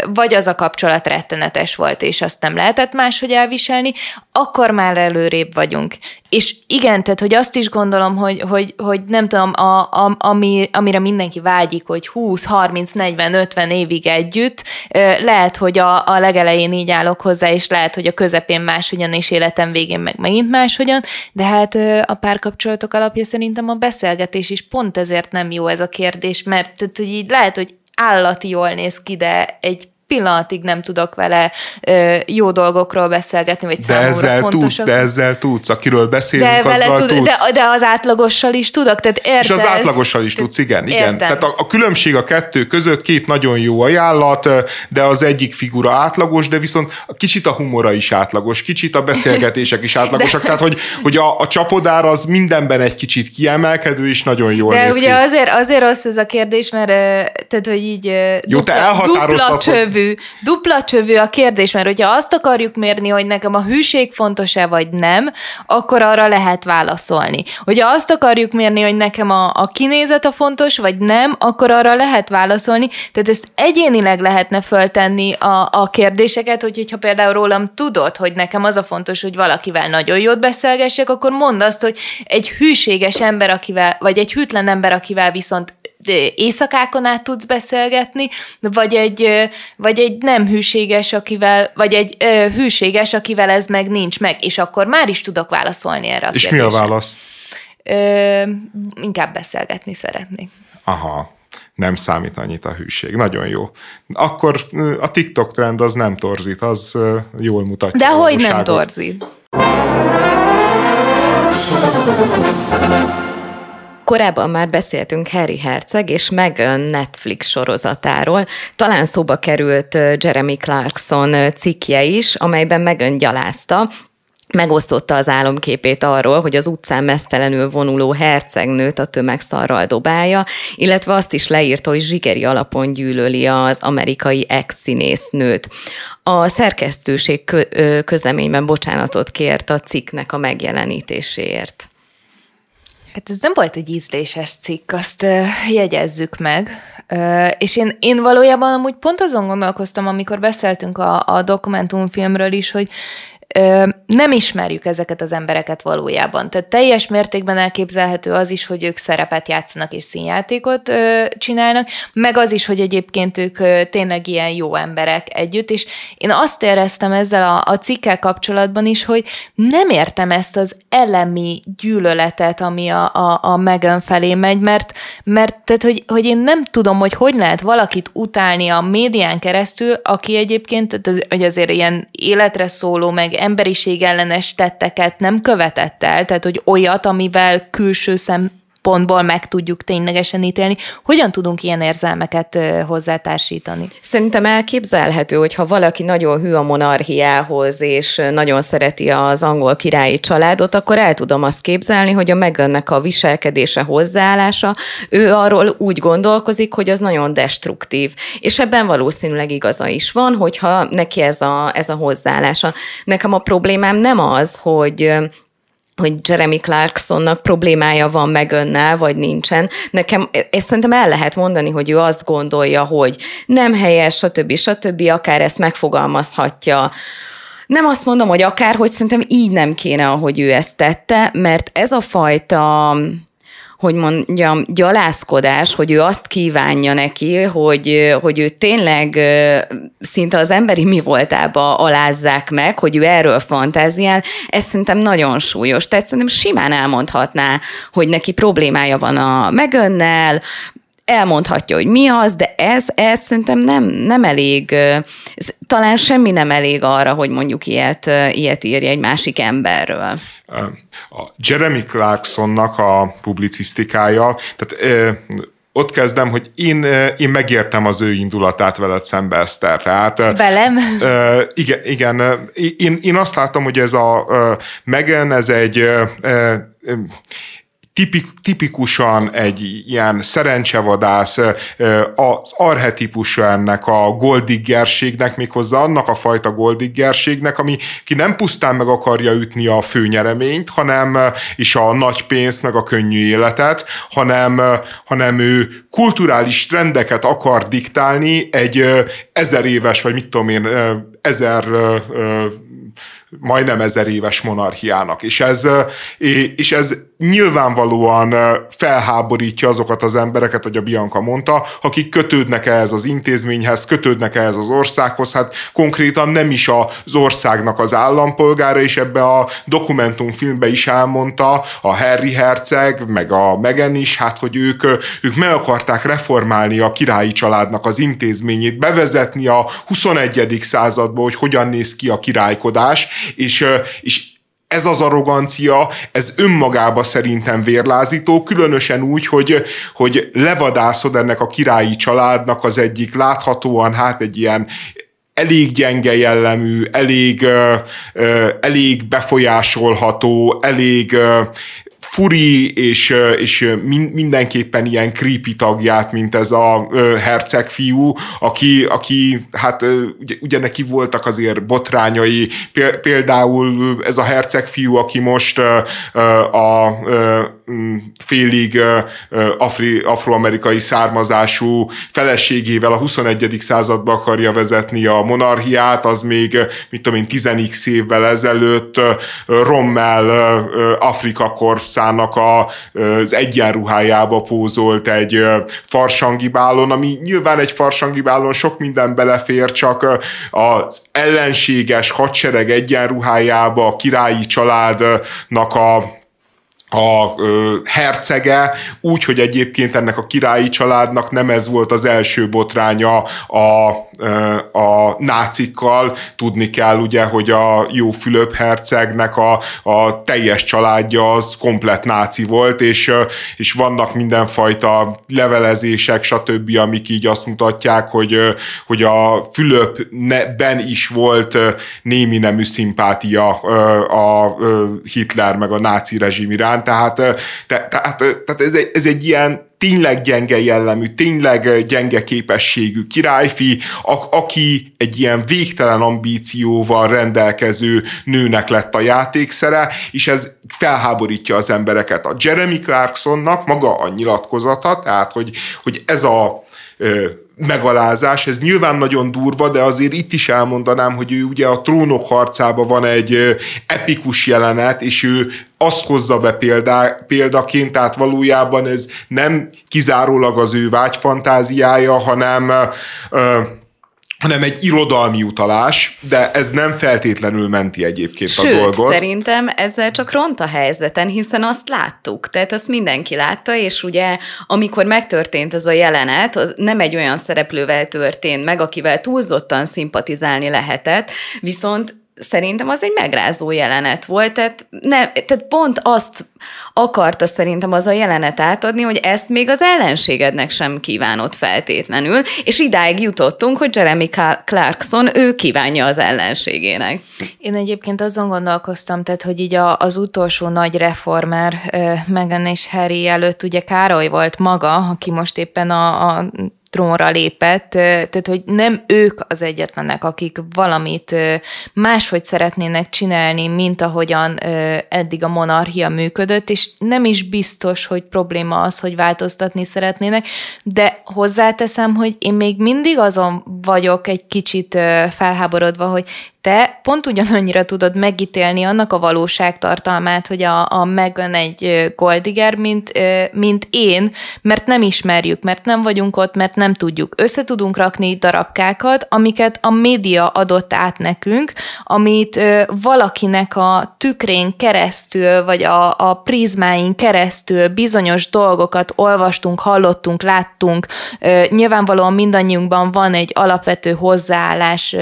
vagy az a kapcsolat rettenetes volt, és azt nem lehetett máshogy elviselni, akkor már már előrébb vagyunk. És igen, tehát, hogy azt is gondolom, hogy, hogy, hogy nem tudom, a, a, ami, amire mindenki vágyik, hogy 20, 30, 40, 50 évig együtt, lehet, hogy a, a legelején így állok hozzá, és lehet, hogy a közepén máshogyan, és életem végén meg megint máshogyan, de hát a párkapcsolatok alapja szerintem a beszélgetés is pont ezért nem jó ez a kérdés, mert tehát, hogy így lehet, hogy állati jól néz ki, de egy pillanatig nem tudok vele ö, jó dolgokról beszélgetni, vagy de ezzel tudsz, de ezzel tudsz, akiről beszélünk, de vele azzal tud, tudsz. De, de az átlagossal is tudok, tehát érted? És az átlagossal is tudsz, igen, igen. Értem. Tehát a, a különbség a kettő között két nagyon jó ajánlat, de az egyik figura átlagos, de viszont kicsit a humora is átlagos, kicsit a beszélgetések is átlagosak, de... tehát hogy, hogy a, a csapodár az mindenben egy kicsit kiemelkedő, és nagyon jól de néz ugye ki. azért, azért rossz ez a kérdés, mert tehát, hogy így jó, dupla, te dupla csövű, dupla csövű a kérdés, mert hogyha azt akarjuk mérni, hogy nekem a hűség fontos-e vagy nem, akkor arra lehet válaszolni. Hogyha azt akarjuk mérni, hogy nekem a, a kinézet a fontos, vagy nem, akkor arra lehet válaszolni. Tehát ezt egyénileg lehetne föltenni a, a kérdéseket, hogy, hogyha például rólam tudod, hogy nekem az a fontos, hogy valakivel nagyon jót beszélgessek, akkor mondd azt, hogy egy hűséges ember, akivel, vagy egy hűtlen ember, akivel viszont éjszakákon át tudsz beszélgetni, vagy egy, vagy egy nem hűséges, akivel, vagy egy ö, hűséges, akivel ez meg nincs meg, és akkor már is tudok válaszolni erre a És kérdésre. mi a válasz? Ö, inkább beszélgetni szeretnék. Aha, nem számít annyit a hűség. Nagyon jó. Akkor a TikTok trend az nem torzít, az jól mutatja. De hogy nem torzít? Korábban már beszéltünk Harry Herceg és Meghan Netflix sorozatáról. Talán szóba került Jeremy Clarkson cikkje is, amelyben Meghan gyalázta, megosztotta az álomképét arról, hogy az utcán mesztelenül vonuló hercegnőt a tömegszarral dobálja, illetve azt is leírta, hogy zsigeri alapon gyűlöli az amerikai ex-színésznőt. A szerkesztőség közleményben bocsánatot kért a cikknek a megjelenítéséért. Hát ez nem volt egy ízléses cikk, azt uh, jegyezzük meg. Uh, és én, én valójában amúgy pont azon gondolkoztam, amikor beszéltünk a, a dokumentumfilmről is, hogy nem ismerjük ezeket az embereket valójában. Tehát teljes mértékben elképzelhető az is, hogy ők szerepet játszanak és színjátékot csinálnak, meg az is, hogy egyébként ők tényleg ilyen jó emberek együtt, és én azt éreztem ezzel a, a cikkel kapcsolatban is, hogy nem értem ezt az elemi gyűlöletet, ami a, a, a Megan felé megy, mert, mert tehát, hogy, hogy én nem tudom, hogy hogy lehet valakit utálni a médián keresztül, aki egyébként, hogy azért ilyen életre szóló, meg emberiség ellenes tetteket nem követett el, tehát hogy olyat, amivel külső szem pontból meg tudjuk ténylegesen ítélni. Hogyan tudunk ilyen érzelmeket hozzátársítani? Szerintem elképzelhető, hogy ha valaki nagyon hű a monarchiához, és nagyon szereti az angol királyi családot, akkor el tudom azt képzelni, hogy a megönnek a viselkedése, hozzáállása, ő arról úgy gondolkozik, hogy az nagyon destruktív. És ebben valószínűleg igaza is van, hogyha neki ez a, ez a hozzáállása. Nekem a problémám nem az, hogy hogy Jeremy Clarksonnak problémája van meg önnel, vagy nincsen. Nekem ezt szerintem el lehet mondani, hogy ő azt gondolja, hogy nem helyes, stb. stb. akár ezt megfogalmazhatja. Nem azt mondom, hogy akár, hogy szerintem így nem kéne, ahogy ő ezt tette, mert ez a fajta hogy mondjam, gyalázkodás, hogy ő azt kívánja neki, hogy, hogy ő tényleg szinte az emberi mi voltába alázzák meg, hogy ő erről fantáziál, ez szerintem nagyon súlyos. Tehát szerintem simán elmondhatná, hogy neki problémája van a megönnel, elmondhatja, hogy mi az, de ez, ez szerintem nem, nem elég, ez, talán semmi nem elég arra, hogy mondjuk ilyet, ilyet írja egy másik emberről. A Jeremy Clarksonnak a publicisztikája, tehát ott kezdem, hogy én, én megértem az ő indulatát veled szembe, Eszter. Tehát, Velem? igen, igen én, én azt látom, hogy ez a Megan, ez egy tipik, tipikusan egy ilyen szerencsevadász, az arhetipusa ennek a goldiggerségnek, méghozzá annak a fajta goldiggerségnek, ami ki nem pusztán meg akarja ütni a főnyereményt, hanem és a nagy pénzt, meg a könnyű életet, hanem, hanem ő kulturális trendeket akar diktálni egy ezer éves, vagy mit tudom én, ezer majdnem ezer éves monarchiának. És ez, és ez nyilvánvalóan felháborítja azokat az embereket, hogy a Bianca mondta, akik kötődnek ehhez az intézményhez, kötődnek ehhez az országhoz, hát konkrétan nem is az országnak az állampolgára, és ebbe a dokumentumfilmbe is elmondta a Harry Herceg, meg a Meghan is, hát hogy ők, ők meg akarták reformálni a királyi családnak az intézményét, bevezetni a 21. századba, hogy hogyan néz ki a királykodás, és, és ez az arrogancia, ez önmagába szerintem vérlázító, különösen úgy, hogy, hogy levadászod ennek a királyi családnak az egyik láthatóan hát egy ilyen elég gyenge jellemű, elég, elég befolyásolható, elég furi és, és mindenképpen ilyen creepy tagját, mint ez a herceg fiú, aki, aki hát ugye, ugye neki voltak azért botrányai, például ez a herceg fiú, aki most a, a félig afri, afroamerikai származású feleségével a 21. századba akarja vezetni a monarchiát, az még, mit tudom én, 10 évvel ezelőtt Rommel Afrika korszának az egyenruhájába pózolt egy farsangibálon, ami nyilván egy farsangibálon sok minden belefér, csak az ellenséges hadsereg egyenruhájába a királyi családnak a a ö, hercege, úgy, hogy egyébként ennek a királyi családnak nem ez volt az első botránya a, ö, a nácikkal. Tudni kell ugye, hogy a jó Fülöp hercegnek a, a teljes családja az komplet náci volt, és, és vannak mindenfajta levelezések, stb., amik így azt mutatják, hogy, hogy a Fülöpben is volt némi nemű szimpátia a Hitler meg a náci rezsim iránt, tehát, te, tehát, tehát ez, egy, ez egy ilyen tényleg gyenge jellemű, tényleg gyenge képességű királyfi, aki egy ilyen végtelen ambícióval rendelkező nőnek lett a játékszere, és ez felháborítja az embereket. A Jeremy Clarksonnak maga a nyilatkozata, tehát hogy, hogy ez a megalázás, ez nyilván nagyon durva, de azért itt is elmondanám, hogy ő ugye a trónok harcában van egy epikus jelenet, és ő azt hozza be példá, példaként, tehát valójában ez nem kizárólag az ő vágyfantáziája, hanem hanem egy irodalmi utalás, de ez nem feltétlenül menti egyébként Sőt, a dolgot. szerintem ezzel csak ront a helyzeten, hiszen azt láttuk, tehát azt mindenki látta, és ugye amikor megtörtént ez a jelenet, az nem egy olyan szereplővel történt meg, akivel túlzottan szimpatizálni lehetett, viszont szerintem az egy megrázó jelenet volt, tehát, ne, tehát pont azt akarta szerintem az a jelenet átadni, hogy ezt még az ellenségednek sem kívánott feltétlenül, és idáig jutottunk, hogy Jeremy Clarkson ő kívánja az ellenségének. Én egyébként azon gondolkoztam, tehát, hogy így a, az utolsó nagy reformer Meghan és Harry előtt ugye Károly volt maga, aki most éppen a, a trónra lépett, tehát hogy nem ők az egyetlenek, akik valamit máshogy szeretnének csinálni, mint ahogyan eddig a monarchia működött, és nem is biztos, hogy probléma az, hogy változtatni szeretnének, de hozzáteszem, hogy én még mindig azon vagyok egy kicsit felháborodva, hogy te pont ugyanannyira tudod megítélni annak a valóságtartalmát, hogy a, a Megan egy goldiger, mint, mint én, mert nem ismerjük, mert nem vagyunk ott, mert nem tudjuk. Össze tudunk rakni darabkákat, amiket a média adott át nekünk, amit valakinek a tükrén keresztül, vagy a, a prizmáin keresztül bizonyos dolgokat olvastunk, hallottunk, láttunk. Nyilvánvalóan mindannyiunkban van egy alapvető hozzáállás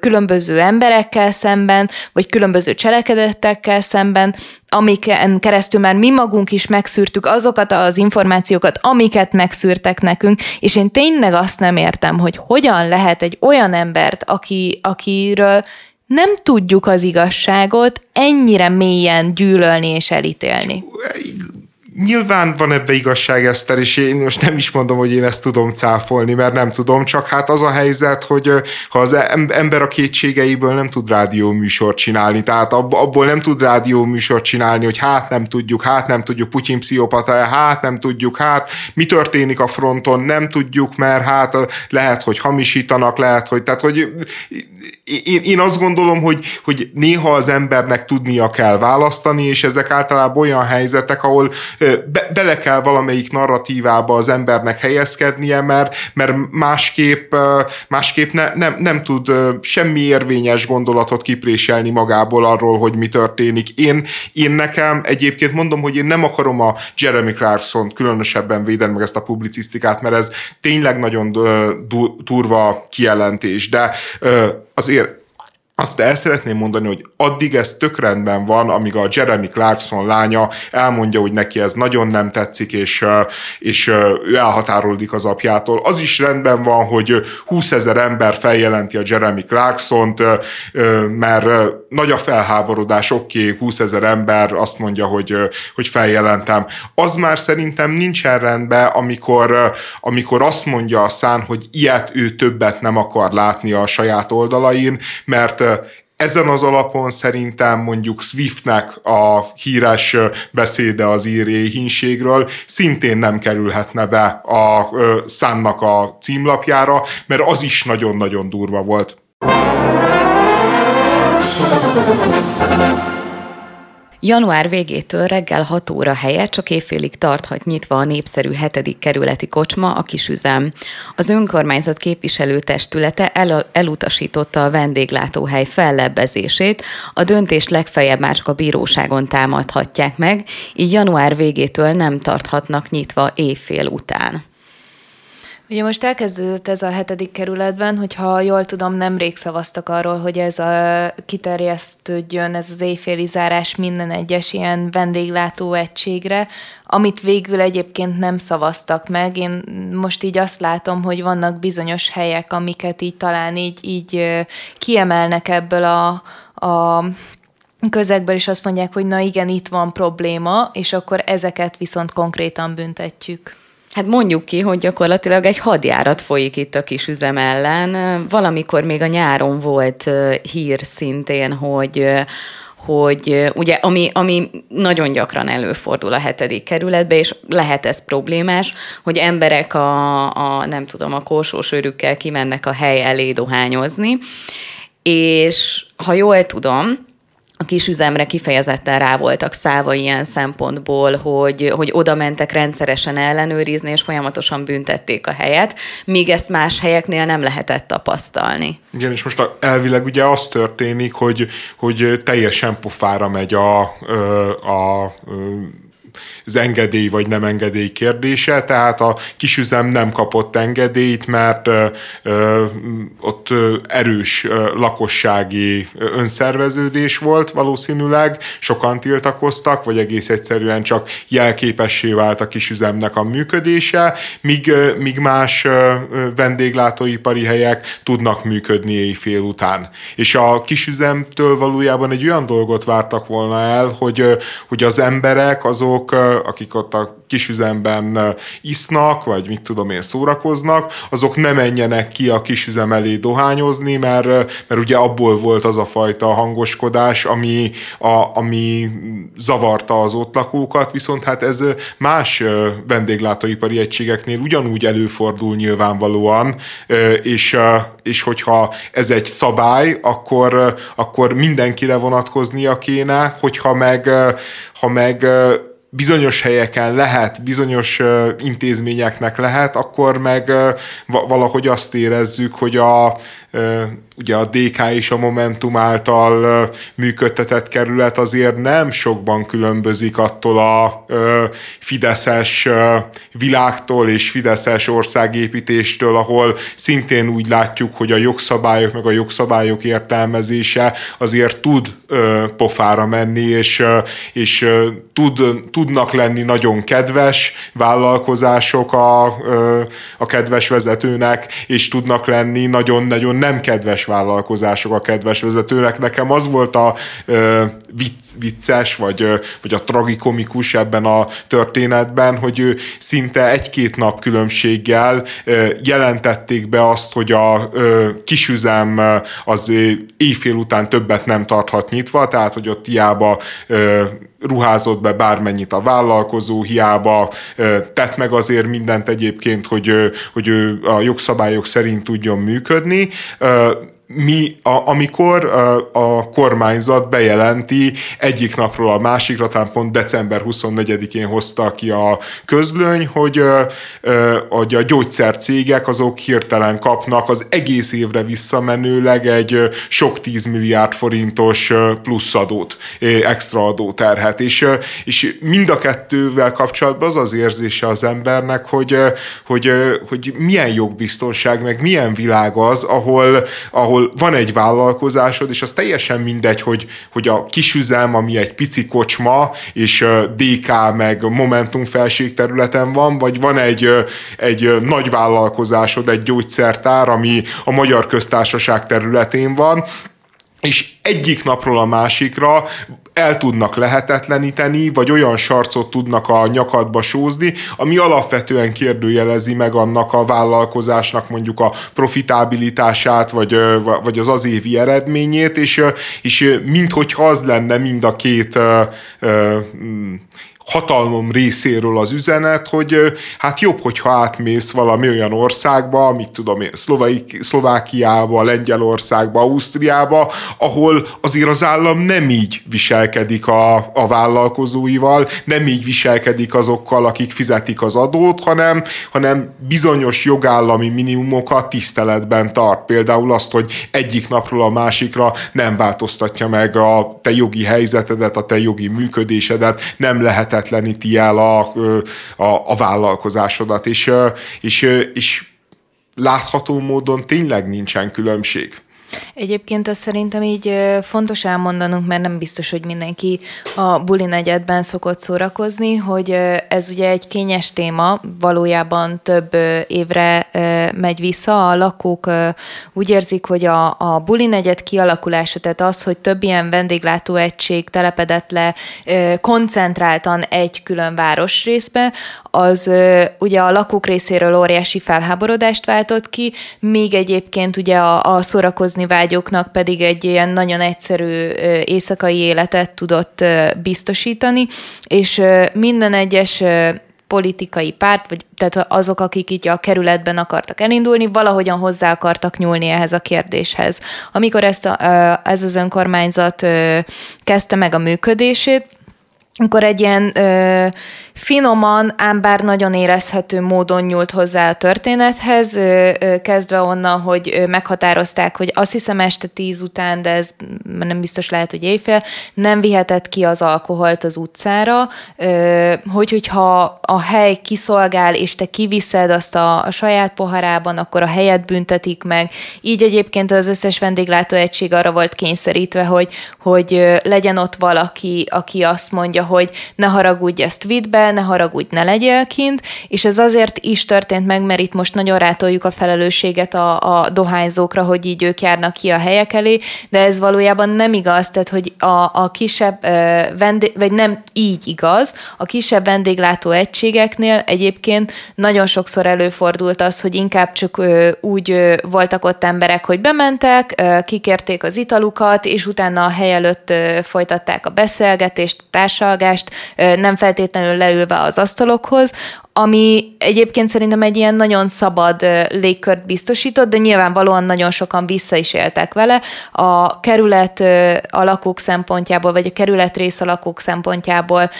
különböző különböző emberekkel szemben, vagy különböző cselekedetekkel szemben, amiken keresztül már mi magunk is megszűrtük azokat az információkat, amiket megszűrtek nekünk, és én tényleg azt nem értem, hogy hogyan lehet egy olyan embert, aki, akiről nem tudjuk az igazságot ennyire mélyen gyűlölni és elítélni nyilván van ebbe igazság, Eszter, és én most nem is mondom, hogy én ezt tudom cáfolni, mert nem tudom, csak hát az a helyzet, hogy ha az ember a kétségeiből nem tud rádió műsort csinálni, tehát abból nem tud rádió műsort csinálni, hogy hát nem tudjuk, hát nem tudjuk, Putyin pszichopata, hát nem tudjuk, hát mi történik a fronton, nem tudjuk, mert hát lehet, hogy hamisítanak, lehet, hogy, tehát hogy én, én azt gondolom, hogy, hogy néha az embernek tudnia kell választani, és ezek általában olyan helyzetek, ahol be, bele kell valamelyik narratívába az embernek helyezkednie, mert, mert másképp, másképp ne, nem, nem tud semmi érvényes gondolatot kipréselni magából arról, hogy mi történik. Én, én nekem egyébként mondom, hogy én nem akarom a Jeremy Clarkson különösebben védeni meg ezt a publicisztikát, mert ez tényleg nagyon durva kijelentés, de azért azt el szeretném mondani, hogy addig ez tök rendben van, amíg a Jeremy Clarkson lánya elmondja, hogy neki ez nagyon nem tetszik, és, és ő elhatárolódik az apjától. Az is rendben van, hogy 20 ezer ember feljelenti a Jeremy Clarkson-t, mert nagy a felháborodás, oké, okay, 20 ezer ember azt mondja, hogy, hogy feljelentem. Az már szerintem nincsen rendben, amikor, amikor azt mondja a szán, hogy ilyet ő többet nem akar látni a saját oldalain, mert ezen az alapon szerintem mondjuk Swiftnek a híres beszéde az íréhínségről szintén nem kerülhetne be a szánnak a címlapjára, mert az is nagyon-nagyon durva volt. Január végétől reggel 6 óra helyett csak évfélig tarthat nyitva a népszerű 7. kerületi kocsma, a kisüzem. Az önkormányzat képviselőtestülete el- elutasította a vendéglátóhely fellebbezését, a döntést legfeljebb már csak a bíróságon támadhatják meg, így január végétől nem tarthatnak nyitva évfél után. Ugye most elkezdődött ez a hetedik kerületben, hogyha jól tudom, nemrég szavaztak arról, hogy ez a kiterjesztődjön, ez az éjféli zárás minden egyes ilyen vendéglátó egységre, amit végül egyébként nem szavaztak meg. Én most így azt látom, hogy vannak bizonyos helyek, amiket így talán így, így kiemelnek ebből a, a közegből, és azt mondják, hogy na igen, itt van probléma, és akkor ezeket viszont konkrétan büntetjük. Hát mondjuk ki, hogy gyakorlatilag egy hadjárat folyik itt a kis üzem ellen. Valamikor még a nyáron volt hír szintén, hogy hogy ugye, ami, ami nagyon gyakran előfordul a hetedik kerületbe, és lehet ez problémás, hogy emberek a, a nem tudom, a korsós őrükkel kimennek a hely elé dohányozni, és ha jól tudom, a kis üzemre kifejezetten rá voltak száva ilyen szempontból, hogy, hogy oda mentek rendszeresen ellenőrizni, és folyamatosan büntették a helyet, míg ezt más helyeknél nem lehetett tapasztalni. Igen, és most elvileg ugye az történik, hogy, hogy teljesen pofára megy a, a, a az engedély vagy nem engedély kérdése, tehát a kisüzem nem kapott engedélyt, mert ö, ö, ott erős lakossági önszerveződés volt valószínűleg, sokan tiltakoztak, vagy egész egyszerűen csak jelképessé vált a kisüzemnek a működése, míg, míg más vendéglátóipari helyek tudnak működni éjfél után. És a kisüzemtől valójában egy olyan dolgot vártak volna el, hogy, hogy az emberek azok akik ott a kisüzemben isznak, vagy mit tudom én, szórakoznak, azok ne menjenek ki a kisüzem elé dohányozni, mert, mert ugye abból volt az a fajta hangoskodás, ami, a, ami zavarta az ott lakókat, viszont hát ez más vendéglátóipari egységeknél ugyanúgy előfordul nyilvánvalóan, és, és hogyha ez egy szabály, akkor, akkor mindenkire vonatkoznia kéne, hogyha meg, ha meg bizonyos helyeken lehet, bizonyos intézményeknek lehet, akkor meg valahogy azt érezzük, hogy a, ugye a DK és a Momentum által működtetett kerület azért nem sokban különbözik attól a fideszes világtól és fideszes országépítéstől, ahol szintén úgy látjuk, hogy a jogszabályok meg a jogszabályok értelmezése azért tud pofára menni, és, és tud, tudnak lenni nagyon kedves vállalkozások a, a kedves vezetőnek, és tudnak lenni nagyon-nagyon nem kedves vállalkozások a kedves vezetőnek. Nekem az volt a ö, vicc, vicces, vagy, vagy a tragikomikus ebben a történetben, hogy ő szinte egy-két nap különbséggel ö, jelentették be azt, hogy a ö, kisüzem az éjfél után többet nem tarthat nyitva, tehát hogy ott hiába ö, ruházott be bármennyit a vállalkozó, hiába tett meg azért mindent egyébként, hogy, hogy ő a jogszabályok szerint tudjon működni mi, a, amikor a, a kormányzat bejelenti egyik napról a másikra, talán pont december 24-én hozta ki a közlöny, hogy, hogy a gyógyszercégek azok hirtelen kapnak az egész évre visszamenőleg egy sok tíz milliárd forintos pluszadót, extra adóterhet. És, és mind a kettővel kapcsolatban az az érzése az embernek, hogy, hogy, hogy milyen jogbiztonság, meg milyen világ az, ahol, ahol ahol van egy vállalkozásod, és az teljesen mindegy, hogy, hogy a kisüzem, ami egy pici kocsma, és DK meg Momentum területen van, vagy van egy, egy nagy vállalkozásod, egy gyógyszertár, ami a Magyar Köztársaság területén van, és egyik napról a másikra el tudnak lehetetleníteni, vagy olyan sarcot tudnak a nyakadba sózni, ami alapvetően kérdőjelezi meg annak a vállalkozásnak mondjuk a profitábilitását, vagy, vagy az az évi eredményét, és, és minthogyha az lenne mind a két hatalmom részéről az üzenet, hogy hát jobb, hogyha átmész valami olyan országba, mit tudom én, Szlovákiába, Lengyelországba, Ausztriába, ahol azért az állam nem így viselkedik a, a vállalkozóival, nem így viselkedik azokkal, akik fizetik az adót, hanem, hanem bizonyos jogállami minimumokat tiszteletben tart. Például azt, hogy egyik napról a másikra nem változtatja meg a te jogi helyzetedet, a te jogi működésedet, nem lehet lehetetleníti el a, a, a vállalkozásodat, és, és, és látható módon tényleg nincsen különbség. Egyébként azt szerintem így fontos elmondanunk, mert nem biztos, hogy mindenki a buli negyedben szokott szórakozni, hogy ez ugye egy kényes téma, valójában több évre megy vissza. A lakók úgy érzik, hogy a, a buli negyed kialakulása, tehát az, hogy több ilyen vendéglátóegység telepedett le koncentráltan egy külön városrészbe, az ugye a lakók részéről óriási felháborodást váltott ki, míg egyébként ugye a, a szórakozni vágyóknak pedig egy ilyen nagyon egyszerű éjszakai életet tudott biztosítani, és minden egyes politikai párt, vagy tehát azok, akik így a kerületben akartak elindulni, valahogyan hozzá akartak nyúlni ehhez a kérdéshez. Amikor ezt a, ez az önkormányzat kezdte meg a működését, akkor egy ilyen ö, finoman, ám bár nagyon érezhető módon nyúlt hozzá a történethez, ö, ö, kezdve onnan, hogy ö, meghatározták, hogy azt hiszem este tíz után, de ez nem biztos lehet, hogy éjfél, nem vihetett ki az alkoholt az utcára, ö, hogy hogyha a hely kiszolgál, és te kiviszed azt a, a saját poharában, akkor a helyet büntetik meg. Így egyébként az összes vendéglátóegység arra volt kényszerítve, hogy, hogy legyen ott valaki, aki azt mondja, mondja, hogy ne haragudj, ezt vidd be, ne haragudj, ne legyél kint, és ez azért is történt meg, mert itt most nagyon rátoljuk a felelősséget a, a dohányzókra, hogy így ők járnak ki a helyek elé, de ez valójában nem igaz, tehát hogy a, a kisebb vendég, vagy nem így igaz, a kisebb vendéglátó egységeknél egyébként nagyon sokszor előfordult az, hogy inkább csak úgy voltak ott emberek, hogy bementek, kikérték az italukat, és utána a hely előtt folytatták a beszélgetést, a társalgást, nem feltétlenül leülve az asztalokhoz, ami egyébként szerintem egy ilyen nagyon szabad légkört biztosított, de nyilvánvalóan nagyon sokan vissza is éltek vele. A kerület a lakók szempontjából, vagy a kerület rész a lakók szempontjából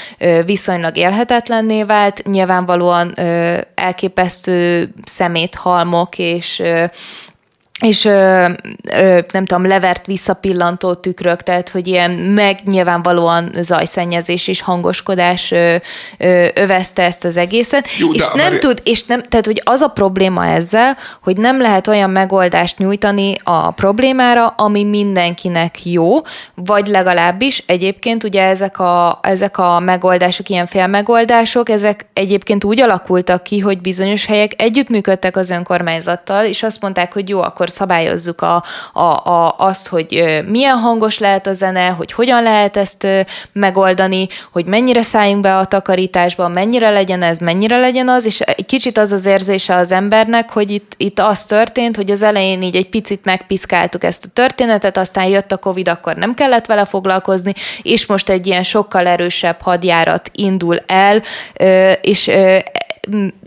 viszonylag élhetetlenné vált. Nyilvánvalóan elképesztő szeméthalmok és és ö, ö, nem tudom, levert visszapillantó tükrök, tehát hogy ilyen meg nyilvánvalóan zajszennyezés és hangoskodás ö, ö, övezte ezt az egészet, Jó, és nem tud, és nem, tehát hogy az a probléma ezzel, hogy nem lehet olyan megoldást nyújtani a problémára, ami mindenkinek jó, vagy legalábbis egyébként ugye ezek a, ezek a megoldások, ilyen félmegoldások, ezek egyébként úgy alakultak ki, hogy bizonyos helyek együttműködtek az önkormányzattal, és azt mondták, hogy jó, akkor szabályozzuk a, a, a, azt, hogy milyen hangos lehet a zene, hogy hogyan lehet ezt megoldani, hogy mennyire szálljunk be a takarításba, mennyire legyen ez, mennyire legyen az, és egy kicsit az az érzése az embernek, hogy itt, itt az történt, hogy az elején így egy picit megpiszkáltuk ezt a történetet, aztán jött a Covid, akkor nem kellett vele foglalkozni, és most egy ilyen sokkal erősebb hadjárat indul el, és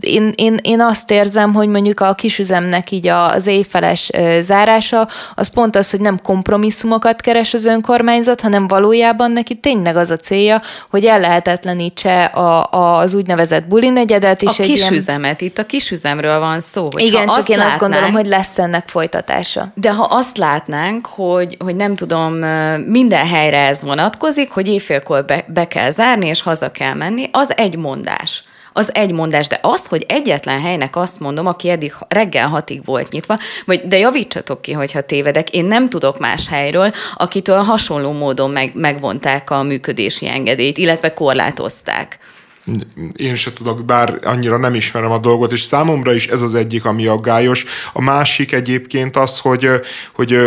én, én, én azt érzem, hogy mondjuk a kisüzemnek így az éjfeles zárása, az pont az, hogy nem kompromisszumokat keres az önkormányzat, hanem valójában neki tényleg az a célja, hogy ellehetetlenítse a, a, az úgynevezett buli negyedet. És a kisüzemet, ilyen... itt a kisüzemről van szó. Hogy Igen, csak azt én látnánk, azt gondolom, hogy lesz ennek folytatása. De ha azt látnánk, hogy, hogy nem tudom, minden helyre ez vonatkozik, hogy éjfélkor be, be kell zárni, és haza kell menni, az egy mondás az egy mondás, de az, hogy egyetlen helynek azt mondom, aki eddig reggel hatig volt nyitva, vagy de javítsatok ki, hogyha tévedek, én nem tudok más helyről, akitől hasonló módon meg, megvonták a működési engedélyt, illetve korlátozták én se tudok, bár annyira nem ismerem a dolgot, és számomra is ez az egyik, ami aggályos. A másik egyébként az, hogy, hogy,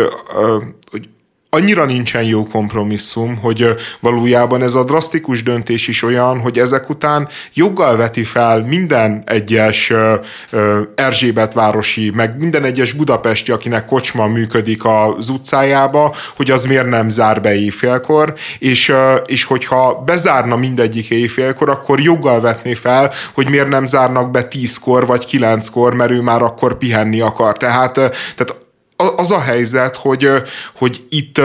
hogy annyira nincsen jó kompromisszum, hogy valójában ez a drasztikus döntés is olyan, hogy ezek után joggal veti fel minden egyes Erzsébet városi, meg minden egyes budapesti, akinek kocsma működik az utcájába, hogy az miért nem zár be éjfélkor, és, és hogyha bezárna mindegyik éjfélkor, akkor joggal vetné fel, hogy miért nem zárnak be tízkor vagy kilenckor, mert ő már akkor pihenni akar. Tehát, tehát az a helyzet, hogy, hogy itt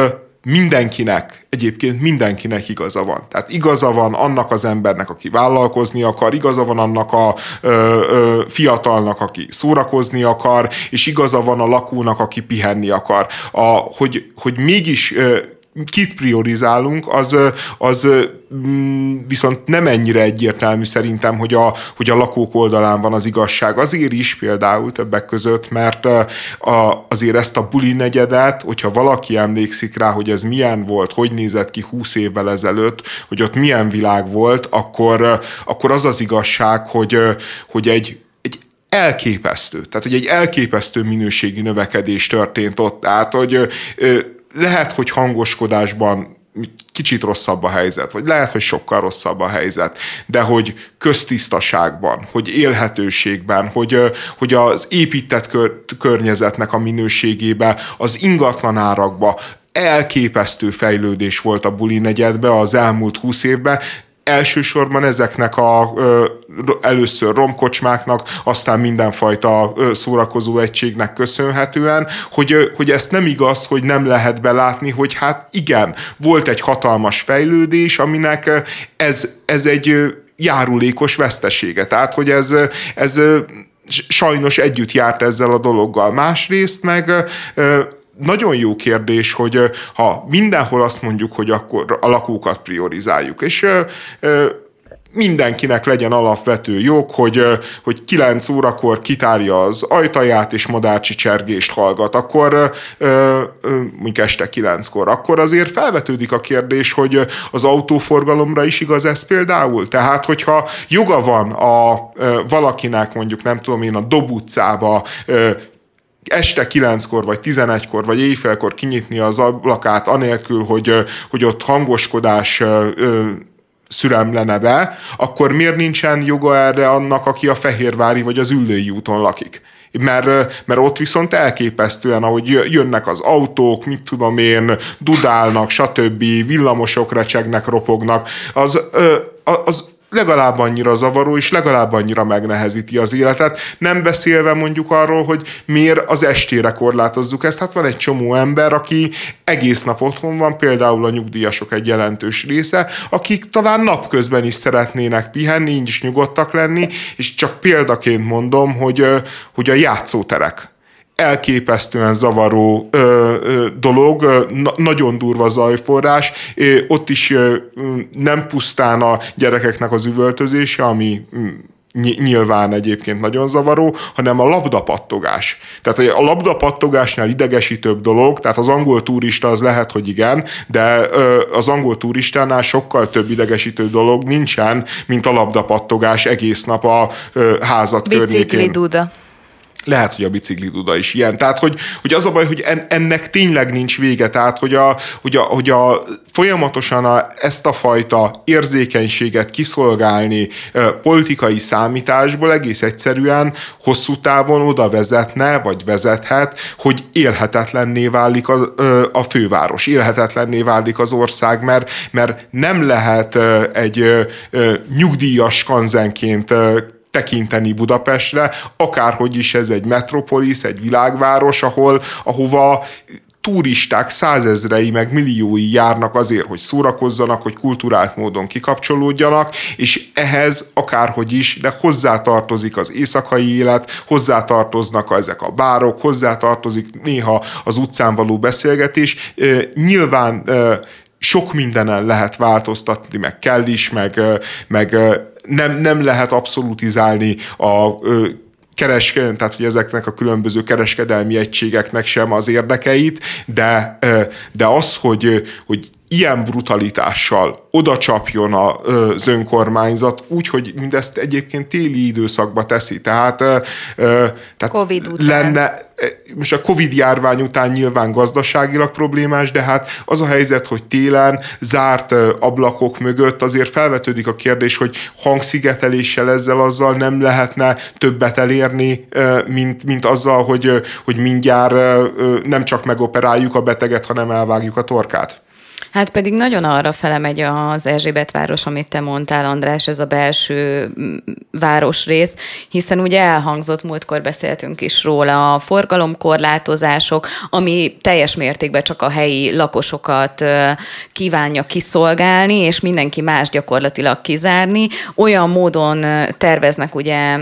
mindenkinek, egyébként mindenkinek igaza van. Tehát igaza van annak az embernek, aki vállalkozni akar, igaza van annak a ö, ö, fiatalnak, aki szórakozni akar, és igaza van a lakónak, aki pihenni akar. A, hogy, hogy mégis ö, kit priorizálunk, az, az mm, viszont nem ennyire egyértelmű szerintem, hogy a, hogy a lakók oldalán van az igazság. Azért is például többek között, mert a, azért ezt a buli negyedet, hogyha valaki emlékszik rá, hogy ez milyen volt, hogy nézett ki 20 évvel ezelőtt, hogy ott milyen világ volt, akkor, akkor az az igazság, hogy, hogy egy elképesztő, tehát hogy egy elképesztő minőségi növekedés történt ott, tehát hogy lehet, hogy hangoskodásban kicsit rosszabb a helyzet, vagy lehet, hogy sokkal rosszabb a helyzet, de hogy köztisztaságban, hogy élhetőségben, hogy, hogy az épített kör, környezetnek a minőségében, az ingatlan árakba elképesztő fejlődés volt a buli negyedbe az elmúlt húsz évben, elsősorban ezeknek a először romkocsmáknak, aztán mindenfajta szórakozó egységnek köszönhetően, hogy, hogy ezt nem igaz, hogy nem lehet belátni, hogy hát igen, volt egy hatalmas fejlődés, aminek ez, ez egy járulékos vesztesége. Tehát, hogy ez, ez sajnos együtt járt ezzel a dologgal. Másrészt meg nagyon jó kérdés, hogy ha mindenhol azt mondjuk, hogy akkor a lakókat priorizáljuk, és mindenkinek legyen alapvető jog, hogy, hogy 9 órakor kitárja az ajtaját és madárcsi csergést hallgat, akkor mondjuk este 9-kor, akkor azért felvetődik a kérdés, hogy az autóforgalomra is igaz ez például. Tehát, hogyha joga van a valakinek mondjuk nem tudom én a Dob utcába este kilenckor, vagy tizenegykor, vagy éjfélkor kinyitni az ablakát, anélkül, hogy, hogy ott hangoskodás szüremlene be, akkor miért nincsen joga erre annak, aki a Fehérvári vagy az Üllői úton lakik? Mert, mert ott viszont elképesztően, ahogy jönnek az autók, mit tudom én, dudálnak, stb., villamosok recsegnek, ropognak, az, az legalább annyira zavaró, és legalább annyira megnehezíti az életet. Nem beszélve mondjuk arról, hogy miért az estére korlátozzuk ezt. Hát van egy csomó ember, aki egész nap otthon van, például a nyugdíjasok egy jelentős része, akik talán napközben is szeretnének pihenni, így is nyugodtak lenni, és csak példaként mondom, hogy, hogy a játszóterek elképesztően zavaró ö, ö, dolog, na, nagyon durva zajforrás. Ö, ott is ö, nem pusztán a gyerekeknek az üvöltözése, ami nyilván egyébként nagyon zavaró, hanem a labdapattogás. Tehát a labdapattogásnál idegesítőbb dolog, tehát az angol turista az lehet, hogy igen, de az angol turistánál sokkal több idegesítő dolog nincsen, mint a labdapattogás egész nap a házat Bicikli környékén. duda. Lehet, hogy a bicikli duda is ilyen. Tehát, hogy, hogy az a baj, hogy en, ennek tényleg nincs vége. Tehát, hogy, a, hogy, a, hogy a, folyamatosan a, ezt a fajta érzékenységet kiszolgálni e, politikai számításból egész egyszerűen hosszú távon oda vezetne, vagy vezethet, hogy élhetetlenné válik a, a főváros, élhetetlenné válik az ország, mert, mert nem lehet egy nyugdíjas kanzenként tekinteni Budapestre, akárhogy is ez egy metropolis, egy világváros, ahol, ahova turisták százezrei meg milliói járnak azért, hogy szórakozzanak, hogy kulturált módon kikapcsolódjanak, és ehhez akárhogy is, de hozzátartozik az éjszakai élet, hozzátartoznak ezek a bárok, hozzátartozik néha az utcán való beszélgetés. Nyilván sok mindenen lehet változtatni, meg kell is, meg, meg nem, nem lehet abszolutizálni a kereskedelmi, tehát hogy ezeknek a különböző kereskedelmi egységeknek sem az érdekeit, de, de az, hogy, hogy ilyen brutalitással oda csapjon az önkormányzat, úgy, hogy mindezt egyébként téli időszakba teszi. Tehát, tehát COVID után. lenne, most a Covid járvány után nyilván gazdaságilag problémás, de hát az a helyzet, hogy télen zárt ablakok mögött azért felvetődik a kérdés, hogy hangszigeteléssel ezzel azzal nem lehetne többet elérni, mint, mint azzal, hogy, hogy mindjárt nem csak megoperáljuk a beteget, hanem elvágjuk a torkát. Hát pedig nagyon arra fele megy az Erzsébet város, amit te mondtál, András, ez a belső mm, városrész, hiszen ugye elhangzott, múltkor beszéltünk is róla, a forgalomkorlátozások, ami teljes mértékben csak a helyi lakosokat kívánja kiszolgálni, és mindenki más gyakorlatilag kizárni. Olyan módon terveznek ugye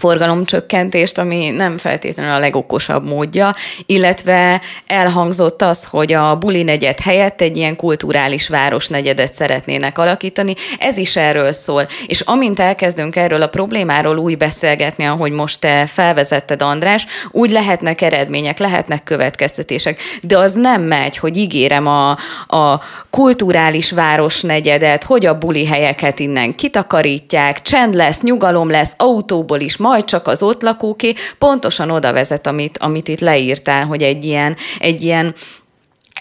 forgalomcsökkentést, ami nem feltétlenül a legokosabb módja, illetve elhangzott az, hogy a buli negyed helyett egy ilyen kulturális városnegyedet szeretnének alakítani. Ez is erről szól. És amint elkezdünk erről a problémáról úgy beszélgetni, ahogy most te felvezetted, András, úgy lehetnek eredmények, lehetnek következtetések. De az nem megy, hogy ígérem a, a kulturális városnegyedet, hogy a buli helyeket innen kitakarítják, csend lesz, nyugalom lesz, autóból is majd csak az ott lakóké, pontosan oda vezet, amit, amit itt leírtál, hogy egy ilyen, egy ilyen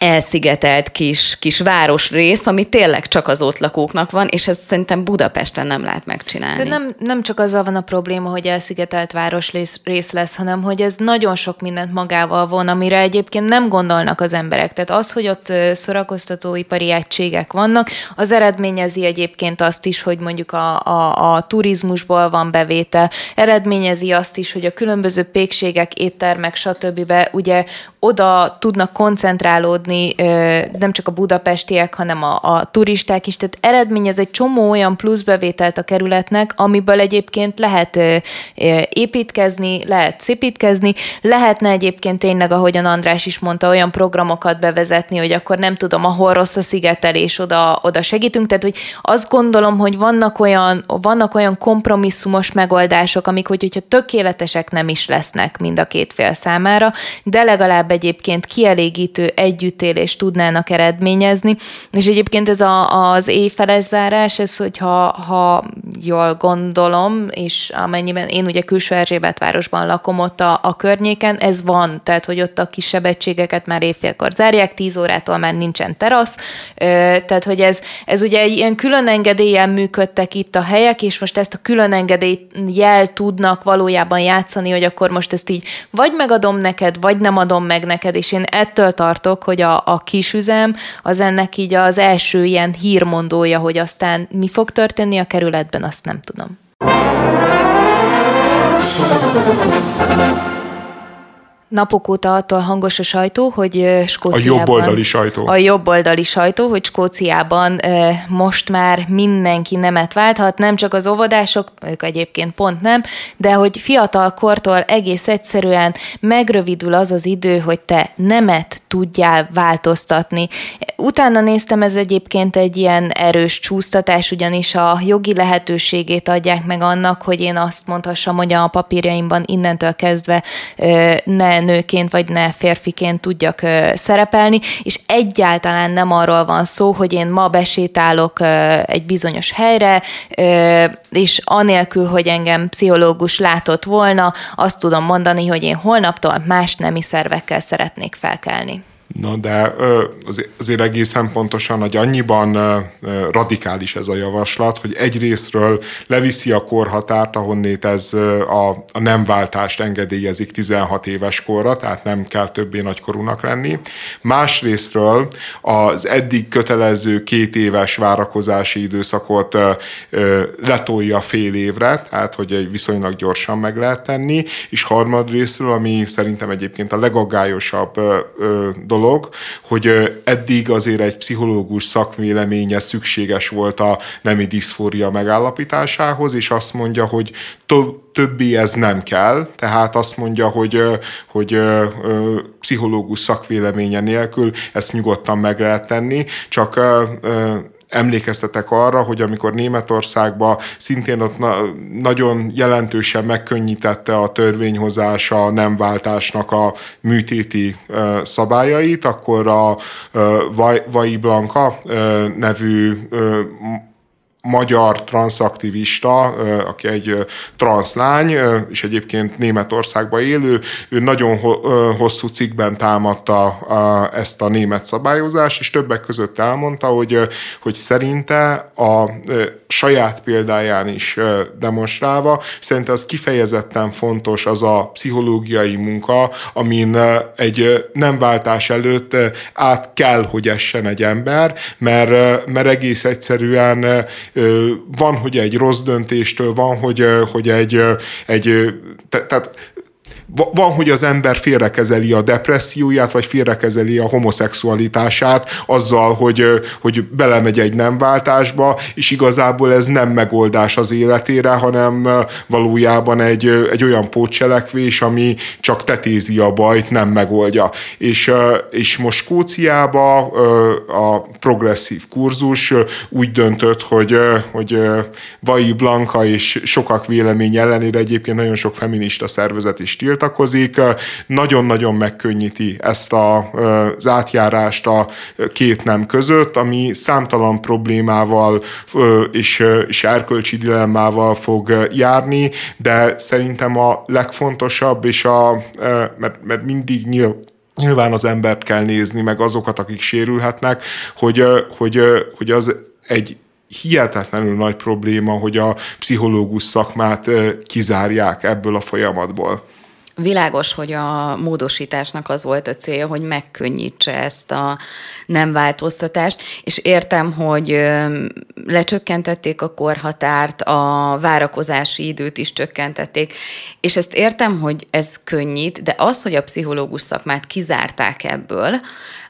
elszigetelt kis, kis városrész, ami tényleg csak az ott lakóknak van, és ez szerintem Budapesten nem lehet megcsinálni. De nem, nem csak azzal van a probléma, hogy elszigetelt városrész lesz, hanem hogy ez nagyon sok mindent magával von, amire egyébként nem gondolnak az emberek. Tehát az, hogy ott szorakoztatóipari egységek vannak, az eredményezi egyébként azt is, hogy mondjuk a, a, a turizmusból van bevétel, eredményezi azt is, hogy a különböző pékségek, éttermek, stb. ugye oda tudnak koncentrálódni nem csak a budapestiek, hanem a, a turisták is. Tehát eredményez egy csomó olyan pluszbevételt a kerületnek, amiből egyébként lehet építkezni, lehet szépítkezni, lehetne egyébként tényleg, ahogyan András is mondta, olyan programokat bevezetni, hogy akkor nem tudom, ahol rossz a szigetelés, oda, oda segítünk. Tehát, hogy azt gondolom, hogy vannak olyan, vannak olyan kompromisszumos megoldások, amik, hogy, hogyha tökéletesek nem is lesznek mind a két fél számára, de legalább egyébként kielégítő együttélést tudnának eredményezni, és egyébként ez a, az éjfeles zárás, ez, hogyha ha jól gondolom, és amennyiben én ugye külső Erzsébet városban lakom ott a, a környéken, ez van, tehát hogy ott a kisebb egységeket már éjfélkor zárják, 10 órától már nincsen terasz, tehát hogy ez, ez ugye egy ilyen külön engedélyen működtek itt a helyek, és most ezt a külön engedélyt jel tudnak valójában játszani, hogy akkor most ezt így vagy megadom neked, vagy nem adom meg neked, és én ettől tartok, hogy a, a kisüzem az ennek így az első ilyen hírmondója, hogy aztán mi fog történni a kerületben, azt nem tudom. Napok óta attól hangos a sajtó, hogy Skóciában... A jobboldali sajtó. A jobboldali sajtó, hogy Skóciában most már mindenki nemet válthat, nem csak az óvodások, ők egyébként pont nem, de hogy fiatal kortól egész egyszerűen megrövidül az az idő, hogy te nemet tudjál változtatni. Utána néztem, ez egyébként egy ilyen erős csúsztatás, ugyanis a jogi lehetőségét adják meg annak, hogy én azt mondhassam, hogy a papírjaimban innentől kezdve ne nőként, vagy ne férfiként tudjak szerepelni, és egyáltalán nem arról van szó, hogy én ma besétálok egy bizonyos helyre, és anélkül, hogy engem pszichológus látott volna, azt tudom mondani, hogy én holnaptól más nemi szervekkel szeretnék felkelni. Na de azért egészen pontosan, hogy annyiban radikális ez a javaslat, hogy egyrésztről leviszi a korhatárt, ahonnét ez a, a nem váltást engedélyezik 16 éves korra, tehát nem kell többé nagykorúnak lenni. Másrésztről az eddig kötelező két éves várakozási időszakot letolja fél évre, tehát hogy egy viszonylag gyorsan meg lehet tenni, és harmadrésztről, ami szerintem egyébként a legaggályosabb dolog, dolog, hogy eddig azért egy pszichológus szakvéleménye szükséges volt a nemi diszfória megállapításához, és azt mondja, hogy többi ez nem kell, tehát azt mondja, hogy, hogy pszichológus szakvéleménye nélkül ezt nyugodtan meg lehet tenni, csak emlékeztetek arra, hogy amikor Németországban szintén ott na- nagyon jelentősen megkönnyítette a törvényhozása a nem váltásnak a műtéti uh, szabályait, akkor a Vai Blanka uh, nevű magyar transzaktivista, aki egy transzlány, és egyébként Németországban élő, ő nagyon hosszú cikkben támadta ezt a német szabályozást, és többek között elmondta, hogy, hogy szerinte a saját példáján is demonstrálva, szerinte az kifejezetten fontos az a pszichológiai munka, amin egy nem váltás előtt át kell, hogy essen egy ember, mert, mert egész egyszerűen van, hogy egy rossz döntéstől, van, hogy, hogy egy, egy tehát van, hogy az ember félrekezeli a depresszióját, vagy félrekezeli a homoszexualitását azzal, hogy, hogy belemegy egy nemváltásba, és igazából ez nem megoldás az életére, hanem valójában egy, egy olyan pótcselekvés, ami csak tetézi a bajt, nem megoldja. És, és most Skóciába a progresszív kurzus úgy döntött, hogy, hogy Vai Blanka és sokak vélemény ellenére egyébként nagyon sok feminista szervezet is tilt, tiltakozik, nagyon-nagyon megkönnyíti ezt a, az átjárást a két nem között, ami számtalan problémával és, és erkölcsi dilemmával fog járni, de szerintem a legfontosabb, és a, mert, mert mindig nyilván Nyilván az embert kell nézni, meg azokat, akik sérülhetnek, hogy, hogy, hogy az egy hihetetlenül nagy probléma, hogy a pszichológus szakmát kizárják ebből a folyamatból. Világos, hogy a módosításnak az volt a célja, hogy megkönnyítse ezt a nem változtatást, és értem, hogy lecsökkentették a korhatárt, a várakozási időt is csökkentették, és ezt értem, hogy ez könnyít, de az, hogy a pszichológus szakmát kizárták ebből,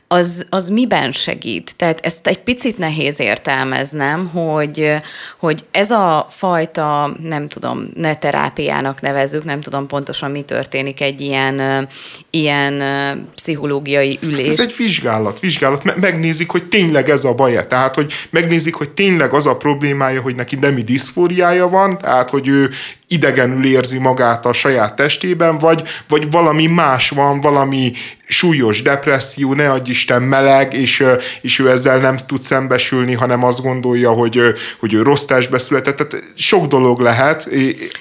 az, az miben segít? Tehát ezt egy picit nehéz értelmeznem, hogy, hogy ez a fajta, nem tudom, ne terápiának nevezzük, nem tudom pontosan mi történik egy ilyen, ilyen pszichológiai ülés. Ez egy vizsgálat, vizsgálat. Megnézik, hogy tényleg ez a baja. Tehát, hogy megnézik, hogy tényleg az a problémája, hogy neki nemi diszfóriája van, tehát, hogy ő idegenül érzi magát a saját testében, vagy, vagy valami más van, valami súlyos depresszió, ne adj Isten meleg, és, és ő ezzel nem tud szembesülni, hanem azt gondolja, hogy, hogy ő rossz testbe született. Tehát sok dolog lehet.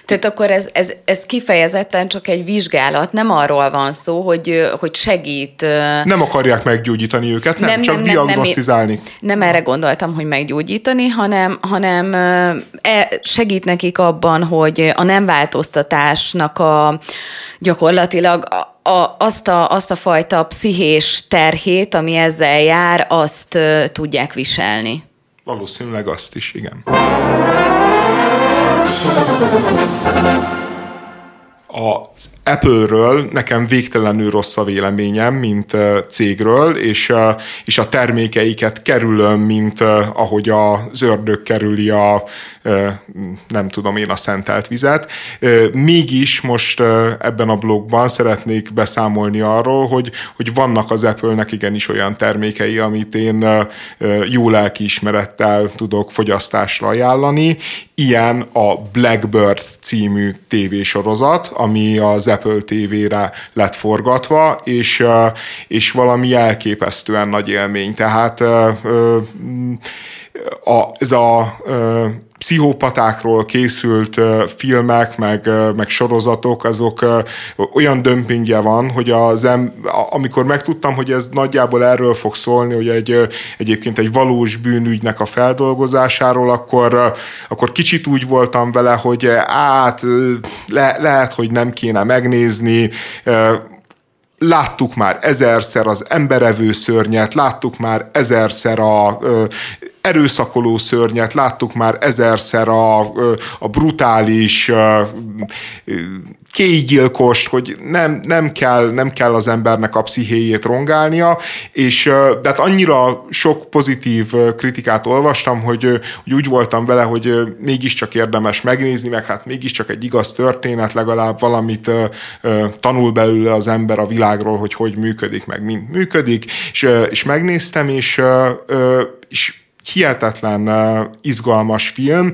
Tehát akkor ez, ez, ez kifejezetten csak egy vizsgálat, nem arról van szó, hogy, hogy segít. Nem akarják meggyógyítani őket, nem, nem csak nem, diagnosztizálni. Nem, nem erre gondoltam, hogy meggyógyítani, hanem, hanem e, segít nekik abban, hogy a nem változtatásnak a gyakorlatilag a, a, azt, a, azt a fajta pszichés terhét, ami ezzel jár, azt uh, tudják viselni. Valószínűleg azt is, igen az Apple-ről nekem végtelenül rossz a véleményem, mint cégről, és, és a termékeiket kerülöm, mint ahogy az ördög kerüli a, nem tudom én, a szentelt vizet. Mégis most ebben a blogban szeretnék beszámolni arról, hogy, hogy vannak az Apple-nek igenis olyan termékei, amit én jó lelkiismerettel tudok fogyasztásra ajánlani. Ilyen a Blackbird című tévésorozat, ami az Apple TV-re lett forgatva, és, és valami elképesztően nagy élmény. Tehát a, ez a pszichopatákról készült filmek, meg, meg sorozatok, azok olyan dömpingje van, hogy az em, amikor megtudtam, hogy ez nagyjából erről fog szólni, hogy egy, egyébként egy valós bűnügynek a feldolgozásáról, akkor, akkor kicsit úgy voltam vele, hogy át le, lehet, hogy nem kéne megnézni, láttuk már ezerszer az emberevő szörnyet, láttuk már ezerszer a erőszakoló szörnyet, láttuk már ezerszer a, a brutális kégyilkost, hogy nem, nem, kell, nem kell az embernek a pszichéjét rongálnia, és de hát annyira sok pozitív kritikát olvastam, hogy, hogy úgy voltam vele, hogy mégiscsak érdemes megnézni, meg hát mégiscsak egy igaz történet, legalább valamit tanul belőle az ember a világról, hogy hogy működik, meg mint működik, és, és megnéztem, és, és hihetetlen izgalmas film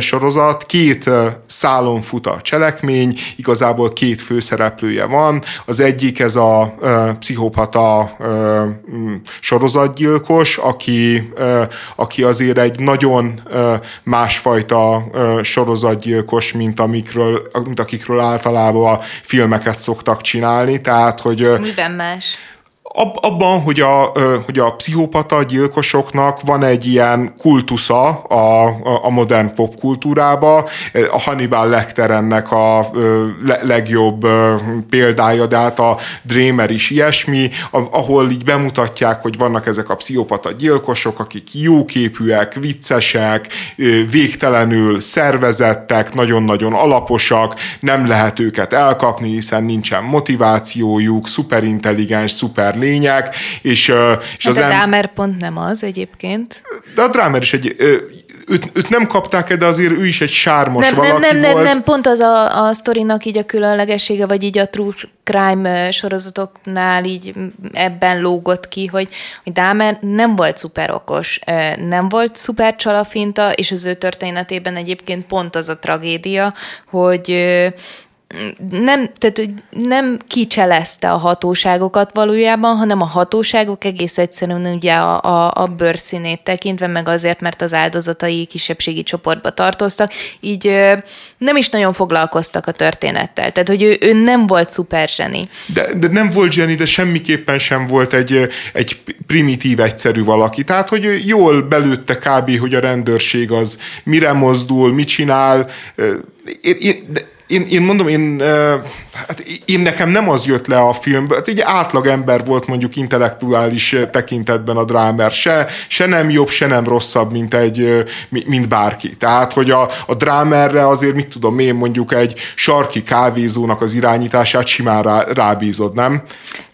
sorozat, két szálon fut a cselekmény, igazából két főszereplője van, az egyik ez a pszichopata sorozatgyilkos, aki, aki azért egy nagyon másfajta sorozatgyilkos, mint, amikről, mint akikről általában a filmeket szoktak csinálni, tehát hogy... Miben más? Abban, hogy a, hogy a pszichopata gyilkosoknak van egy ilyen kultusza a, a modern popkultúrába, a Hannibal Lecter ennek a legjobb példája, de hát a Dreamer is ilyesmi, ahol így bemutatják, hogy vannak ezek a pszichopata gyilkosok, akik jóképűek, viccesek, végtelenül szervezettek, nagyon-nagyon alaposak, nem lehet őket elkapni, hiszen nincsen motivációjuk, szuperintelligens, szuper lények, és, és az... a Dahmer pont nem az egyébként. De a Drámer is egy őt, őt nem kapták de azért ő is egy sármos nem, valaki nem, nem, volt. Nem, nem, pont az a, a sztorinak így a különlegessége, vagy így a true crime sorozatoknál így ebben lógott ki, hogy, hogy Dahmer nem volt szuper okos, nem volt szuper csalafinta, és az ő történetében egyébként pont az a tragédia, hogy nem, tehát, hogy nem kicselezte a hatóságokat valójában, hanem a hatóságok egész egyszerűen ugye a, a, a bőrszínét tekintve, meg azért, mert az áldozatai kisebbségi csoportba tartoztak, így nem is nagyon foglalkoztak a történettel. Tehát, hogy ő, ő nem volt szuper zseni. De, de nem volt zseni, de semmiképpen sem volt egy, egy primitív, egyszerű valaki. Tehát, hogy jól belőtte kb., hogy a rendőrség az mire mozdul, mit csinál. Én, én, de én, én mondom, én, hát én nekem nem az jött le a filmből, hát egy átlag ember volt mondjuk intellektuális tekintetben a drámer, se, se nem jobb, se nem rosszabb, mint, egy, mint bárki. Tehát, hogy a, a drámerre azért, mit tudom én, mondjuk egy sarki kávézónak az irányítását simán rá, rábízod, nem?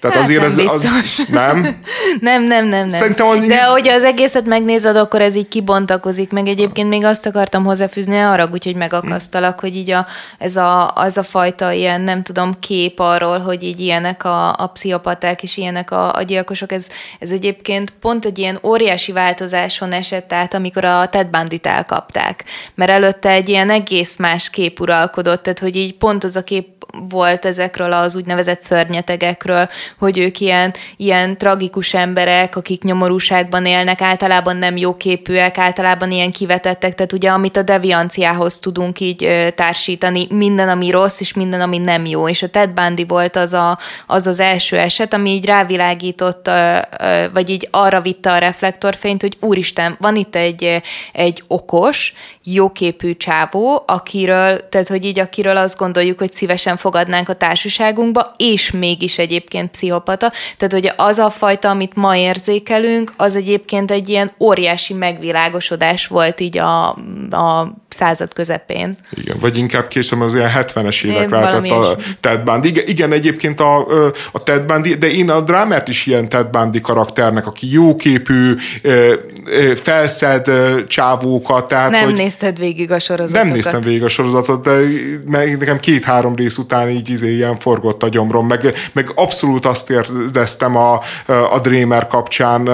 Tehát hát azért nem ez az, nem? nem, nem, nem, nem. Szerintem az De hogy az egészet megnézed, akkor ez így kibontakozik, meg egyébként még azt akartam hozzáfűzni, arra, úgyhogy megakasztalak, hogy így a, ez a, az a fajta ilyen, nem tudom, kép arról, hogy így ilyenek a, a pszichopaták és ilyenek a, a gyilkosok, ez, ez egyébként pont egy ilyen óriási változáson esett át, amikor a Ted Bandit elkapták. Mert előtte egy ilyen egész más kép uralkodott, tehát hogy így pont az a kép volt ezekről az úgynevezett szörnyetegekről, hogy ők ilyen, ilyen tragikus emberek, akik nyomorúságban élnek, általában nem jóképűek, általában ilyen kivetettek, tehát ugye amit a devianciához tudunk így társítani, minden, ami rossz, és minden, ami nem jó. És a Ted Bundy volt az a, az, az első eset, ami így rávilágított, vagy így arra vitte a reflektorfényt, hogy úristen, van itt egy, egy okos, jóképű csávó, akiről, tehát hogy így akiről azt gondoljuk, hogy szívesen fogadnánk a társaságunkba, és mégis egyébként pszichopata. Tehát, hogy az a fajta, amit ma érzékelünk, az egyébként egy ilyen óriási megvilágosodás volt így a, a század közepén. Igen, vagy inkább később az ilyen 70-es évek lehetett a Ted Bundy. Igen, igen, egyébként a, a Ted Bundy, de én a drámert is ilyen Ted Bundy karakternek, aki jóképű, felszed csávókat. Tehát, nem hogy nézted végig a sorozatokat. Nem néztem végig a sorozatot, de nekem két-három rész után így izé, ilyen forgott a gyomrom, meg, meg abszolút azt éreztem a, a Dreamer kapcsán,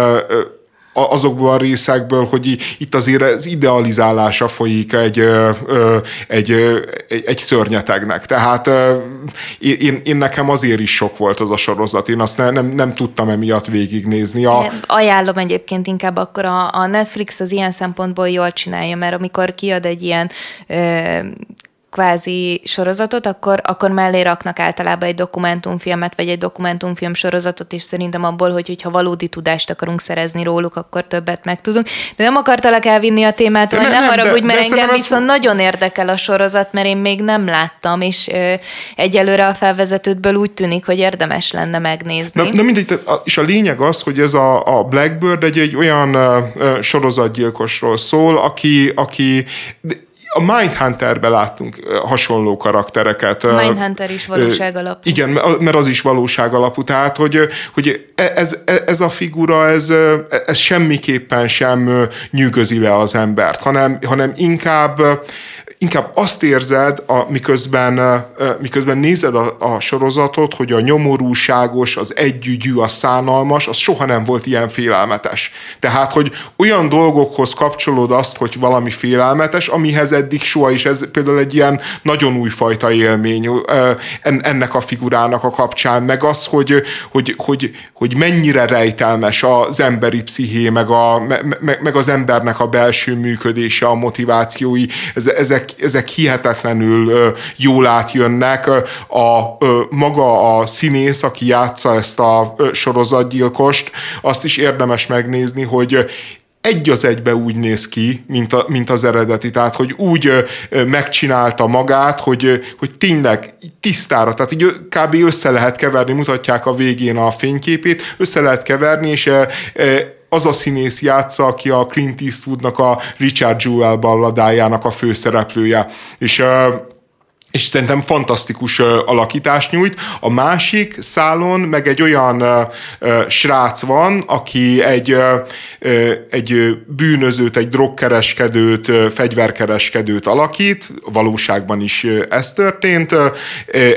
azokból a részekből, hogy itt azért az idealizálása folyik egy, egy, egy, egy szörnyetegnek. Tehát én, én nekem azért is sok volt az a sorozat. Én azt ne, nem, nem tudtam emiatt végignézni. A... Ajánlom egyébként inkább akkor a, a Netflix az ilyen szempontból jól csinálja, mert amikor kiad egy ilyen kvázi sorozatot, akkor, akkor mellé raknak általában egy dokumentumfilmet, vagy egy dokumentumfilm sorozatot, és szerintem abból, hogy hogyha valódi tudást akarunk szerezni róluk, akkor többet megtudunk. De nem akartalak elvinni a témát, vagy nem, arra, hogy mert engem viszont ez... nagyon érdekel a sorozat, mert én még nem láttam, és ö, egyelőre a felvezetőtből úgy tűnik, hogy érdemes lenne megnézni. Na, na mindegy, és a lényeg az, hogy ez a, a Blackbird egy, egy olyan uh, sorozatgyilkosról szól, aki, aki a Mindhunterbe láttunk hasonló karaktereket. Mindhunter is valóság alapú. Igen, mert az is valóság alapú. Tehát, hogy, hogy e, ez, e, ez a figura, ez, ez semmiképpen sem nyűgözi le az embert, hanem, hanem inkább inkább azt érzed, a, miközben, miközben nézed a, a sorozatot, hogy a nyomorúságos, az együgyű, a szánalmas, az soha nem volt ilyen félelmetes. Tehát, hogy olyan dolgokhoz kapcsolód azt, hogy valami félelmetes, amihez eddig soha is, ez például egy ilyen nagyon újfajta élmény ennek a figurának a kapcsán, meg az, hogy, hogy, hogy, hogy mennyire rejtelmes az emberi psziché, meg, a, meg, meg az embernek a belső működése, a motivációi, ezek ezek hihetetlenül jól átjönnek. A, maga a színész, aki játsza ezt a sorozatgyilkost, azt is érdemes megnézni, hogy egy az egybe úgy néz ki, mint, a, mint az eredeti. Tehát, hogy úgy megcsinálta magát, hogy, hogy tényleg tisztára, tehát így kb. össze lehet keverni, mutatják a végén a fényképét, össze lehet keverni, és az a színész játsza, aki a Clint Eastwoodnak a Richard Jewell balladájának a főszereplője. És és szerintem fantasztikus alakítást nyújt. A másik szálon meg egy olyan srác van, aki egy, egy bűnözőt, egy drogkereskedőt, fegyverkereskedőt alakít, valóságban is ez történt.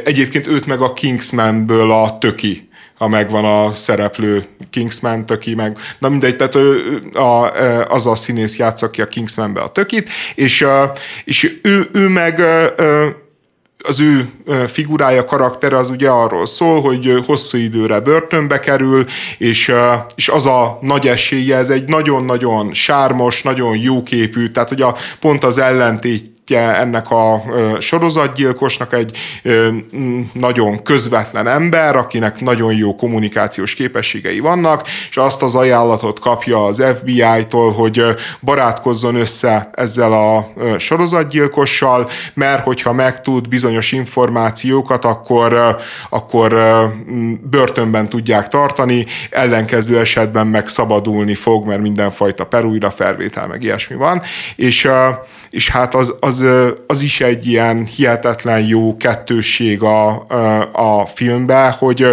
Egyébként őt meg a Kingsmanből a töki ha megvan a szereplő Kingsman töki, meg. Na mindegy, tehát ő, a, az a színész játsza ki a Kingsmanbe a tökit, és, és ő, ő meg az ő figurája, karaktere az ugye arról szól, hogy hosszú időre börtönbe kerül, és, és az a nagy esélye, ez egy nagyon-nagyon sármos, nagyon jóképű, tehát hogy a, pont az ellentét ennek a sorozatgyilkosnak egy nagyon közvetlen ember, akinek nagyon jó kommunikációs képességei vannak, és azt az ajánlatot kapja az FBI-tól, hogy barátkozzon össze ezzel a sorozatgyilkossal, mert hogyha megtud bizonyos információkat, akkor, akkor börtönben tudják tartani, ellenkező esetben meg szabadulni fog, mert mindenfajta perújra felvétel, meg ilyesmi van, és és hát az, az, az is egy ilyen hihetetlen jó kettősség a, a filmben, hogy,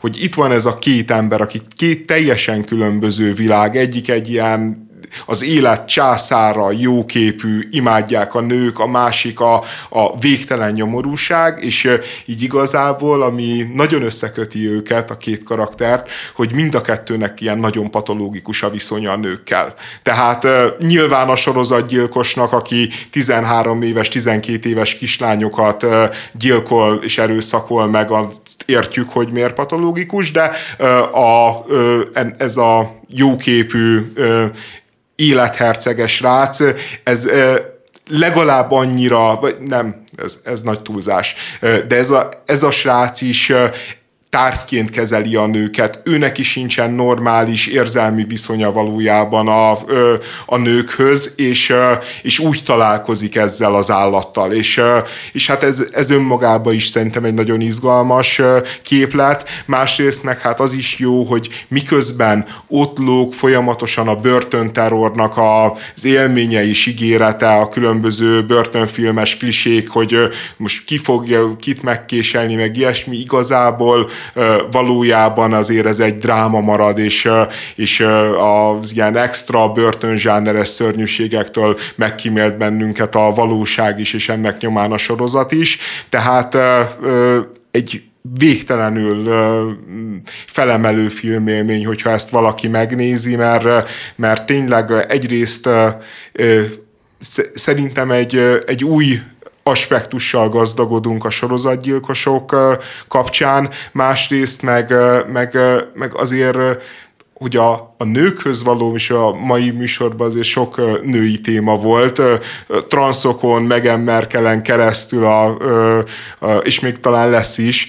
hogy itt van ez a két ember, aki két teljesen különböző világ, egyik egy ilyen az élet császára, jóképű, imádják a nők, a másik a, a végtelen nyomorúság, és így igazából, ami nagyon összeköti őket, a két karaktert, hogy mind a kettőnek ilyen nagyon patológikus a viszonya a nőkkel. Tehát nyilván a sorozatgyilkosnak, aki 13 éves, 12 éves kislányokat gyilkol és erőszakol meg, azt értjük, hogy miért patológikus, de a, ez a jóképű életherceges rác, ez legalább annyira, vagy nem, ez, ez nagy túlzás, de ez a, ez a srác is tárgyként kezeli a nőket, őnek is sincsen normális érzelmi viszonya valójában a, a nőkhöz, és, és úgy találkozik ezzel az állattal. És, és hát ez, ez önmagában is szerintem egy nagyon izgalmas képlet. Másrészt meg hát az is jó, hogy miközben ott lóg folyamatosan a börtönterrornak az élménye és ígérete, a különböző börtönfilmes klisék, hogy most ki fogja kit megkéselni, meg ilyesmi, igazából valójában azért ez egy dráma marad, és, és az ilyen extra börtönzsáneres szörnyűségektől megkímélt bennünket a valóság is, és ennek nyomán a sorozat is. Tehát egy végtelenül felemelő filmélmény, hogyha ezt valaki megnézi, mert, mert tényleg egyrészt szerintem egy, egy új aspektussal gazdagodunk a sorozatgyilkosok kapcsán, másrészt meg, meg, meg azért hogy a, a nőkhöz való, és a mai műsorban azért sok női téma volt, transzokon, Meghan Merkelen keresztül, a, a, és még talán lesz is,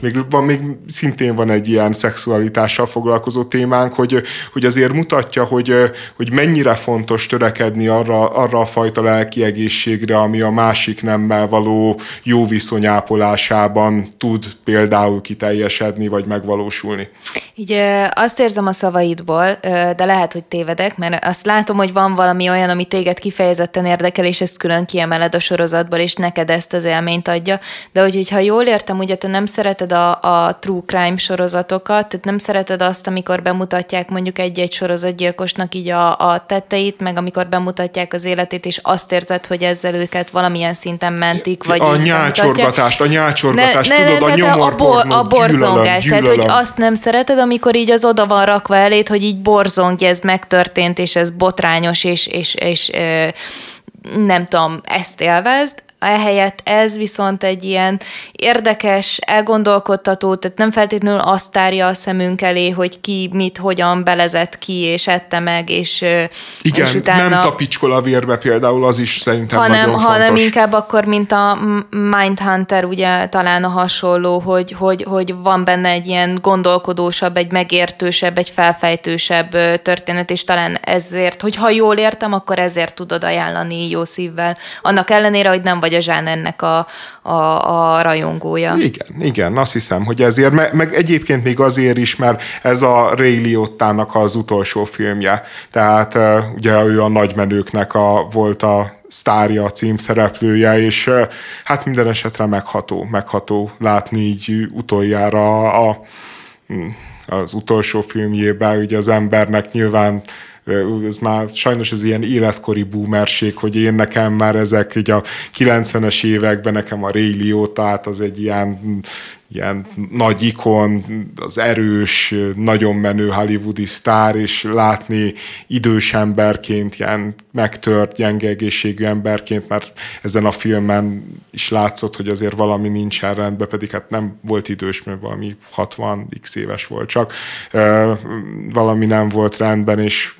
még, van, még szintén van egy ilyen szexualitással foglalkozó témánk, hogy, hogy azért mutatja, hogy, hogy mennyire fontos törekedni arra, arra a fajta lelki egészségre, ami a másik nemmel való jó viszonyápolásában tud például kiteljesedni, vagy megvalósulni. Így azt érzem a szavaidból, de lehet, hogy tévedek, mert azt látom, hogy van valami olyan, ami téged kifejezetten érdekel, és ezt külön kiemeled a sorozatból, és neked ezt az élményt adja. De hogy, hogyha jól értem, ugye te nem szereted a, a true crime sorozatokat, tehát nem szereted azt, amikor bemutatják mondjuk egy-egy sorozatgyilkosnak így a, a tetteit, meg amikor bemutatják az életét, és azt érzed, hogy ezzel őket valamilyen szinten mentik, vagy A nyácsorgatást, a nyácsorgatást, ne, tudod, ne, a nyomorpornót, a, borzongást, tehát hogy azt nem szereted, amikor így az oda van rakva elét, hogy így borzongj, ez megtörtént, és ez botrányos, és, és, és nem tudom, ezt élvezd, Ehelyett ez viszont egy ilyen érdekes, elgondolkodtató, tehát nem feltétlenül azt tárja a szemünk elé, hogy ki mit, hogyan belezett ki, és ette meg, és Igen, és utána, nem tapicskol a vérbe például, az is szerintem hanem, nagyon hanem fontos. Hanem inkább akkor, mint a Mindhunter, ugye talán a hasonló, hogy, hogy, hogy van benne egy ilyen gondolkodósabb, egy megértősebb, egy felfejtősebb történet, és talán ezért, hogy ha jól értem, akkor ezért tudod ajánlani jó szívvel. Annak ellenére, hogy nem vagy vagy a zsánernek a, a, a rajongója. Igen, igen, azt hiszem, hogy ezért, meg, meg egyébként még azért is, mert ez a Ray Liottának az utolsó filmje. Tehát ugye ő a nagymenőknek a, volt a sztárja, a címszereplője, és hát minden esetre megható, megható látni így utoljára a, az utolsó filmjében, ugye az embernek nyilván ez már sajnos ez ilyen életkori boomerség, hogy én nekem már ezek így a 90-es években nekem a Ray Liotta, az egy ilyen ilyen nagy ikon, az erős, nagyon menő hollywoodi sztár, és látni idős emberként, ilyen megtört, gyenge egészségű emberként, mert ezen a filmen is látszott, hogy azért valami nincsen rendben, pedig hát nem volt idős, mert valami 60 x éves volt, csak valami nem volt rendben, és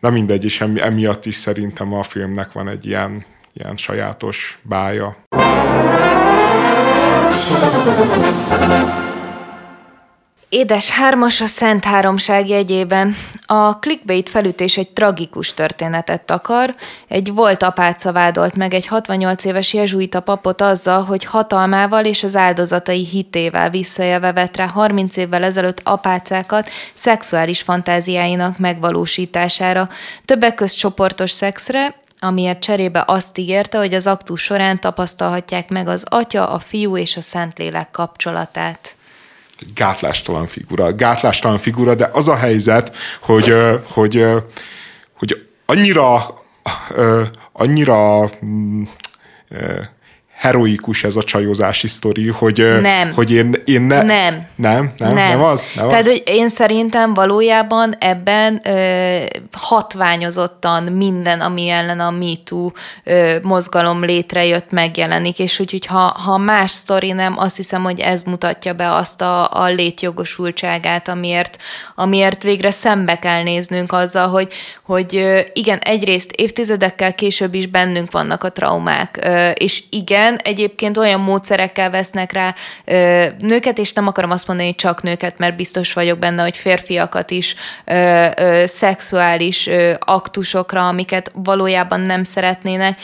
na mindegy, és emiatt is szerintem a filmnek van egy ilyen, ilyen sajátos bája. Édes hármas a Szent Háromság jegyében. A clickbait felütés egy tragikus történetet takar. Egy volt apáca vádolt meg egy 68 éves jezsuita papot azzal, hogy hatalmával és az áldozatai hitével visszajelve vett rá 30 évvel ezelőtt apácákat szexuális fantáziáinak megvalósítására. Többek közt csoportos szexre, amiért cserébe azt ígérte, hogy az aktus során tapasztalhatják meg az Atya, a Fiú és a Szentlélek kapcsolatát gátlástalan figura. Gátlástalan figura, de az a helyzet, hogy, hogy, hogy annyira, annyira mm, heroikus ez a csajozási sztori, hogy, nem. hogy én, én ne, nem. Nem, nem, nem, nem az? Nem Tehát, az? hogy én szerintem valójában ebben ö, hatványozottan minden, ami ellen a MeToo mozgalom létrejött, megjelenik, és hogy, hogy ha, ha más sztori nem, azt hiszem, hogy ez mutatja be azt a, a létjogosultságát, amiért, amiért végre szembe kell néznünk azzal, hogy, hogy igen, egyrészt évtizedekkel később is bennünk vannak a traumák, és igen, egyébként olyan módszerekkel vesznek rá ö, nőket, és nem akarom azt mondani, hogy csak nőket, mert biztos vagyok benne, hogy férfiakat is ö, ö, szexuális ö, aktusokra, amiket valójában nem szeretnének,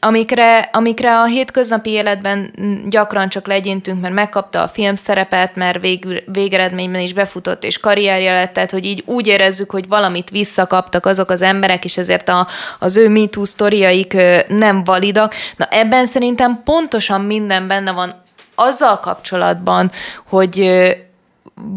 amikre, amikre a hétköznapi életben gyakran csak legyintünk, mert megkapta a film szerepet, mert végül, végeredményben is befutott, és karrierje lett, tehát hogy így úgy érezzük, hogy valamit visszakaptak azok az emberek, és ezért a, az ő MeToo sztoriaik nem validak. Na ebben szerintem pontosan minden benne van azzal kapcsolatban, hogy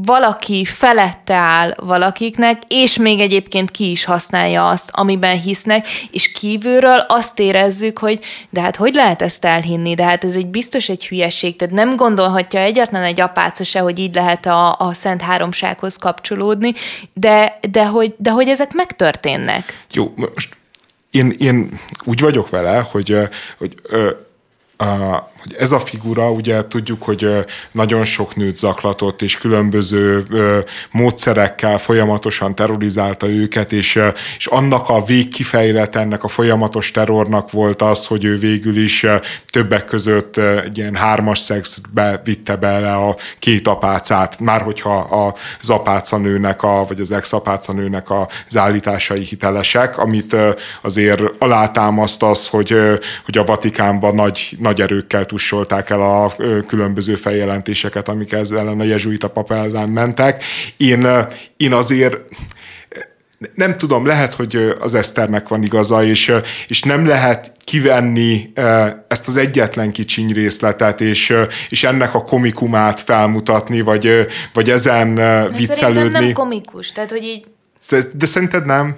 valaki felette áll valakiknek, és még egyébként ki is használja azt, amiben hisznek, és kívülről azt érezzük, hogy de hát hogy lehet ezt elhinni, de hát ez egy biztos egy hülyeség, tehát nem gondolhatja egyetlen egy apáca se, hogy így lehet a, a Szent Háromsághoz kapcsolódni, de, de, hogy, de hogy ezek megtörténnek. Jó, most én, én úgy vagyok vele, hogy, hogy hogy ez a figura, ugye tudjuk, hogy nagyon sok nőt zaklatott, és különböző módszerekkel folyamatosan terrorizálta őket, és, és annak a végkifejlet ennek a folyamatos terrornak volt az, hogy ő végül is többek között egy ilyen hármas szexbe vitte bele a két apácát, már hogyha az apácanőnek, a, vagy az ex-apácanőnek az állításai hitelesek, amit azért alátámaszt az, hogy, hogy a Vatikánban nagy, nagy erőkkel tussolták el a különböző feljelentéseket, amik ezzel ellen a jezsuita pap ellen mentek. Én, én azért nem tudom, lehet, hogy az Eszternek van igaza, és, és nem lehet kivenni ezt az egyetlen kicsiny részletet, és, és ennek a komikumát felmutatni, vagy, vagy ezen viccelődni. Szerintem nem komikus, tehát hogy így... De, de szerinted nem?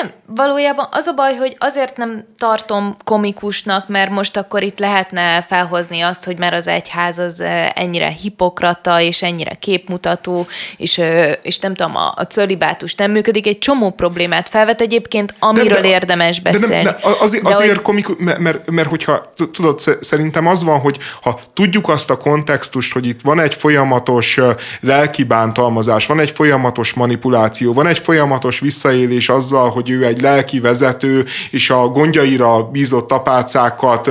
Nem, valójában az a baj, hogy azért nem tartom komikusnak, mert most akkor itt lehetne felhozni azt, hogy mert az egyház az ennyire hipokrata, és ennyire képmutató, és, és nem tudom, a, a cölibátus nem működik, egy csomó problémát felvet egyébként, amiről de, de, érdemes beszélni. De nem, de azért, de azért hogy... komikus, mert, mert, mert hogyha, tudod, szerintem az van, hogy ha tudjuk azt a kontextust, hogy itt van egy folyamatos lelki bántalmazás, van egy folyamatos manipuláció, van egy folyamatos visszaélés azzal, hogy ő egy lelki vezető, és a gondjaira bízott apácákat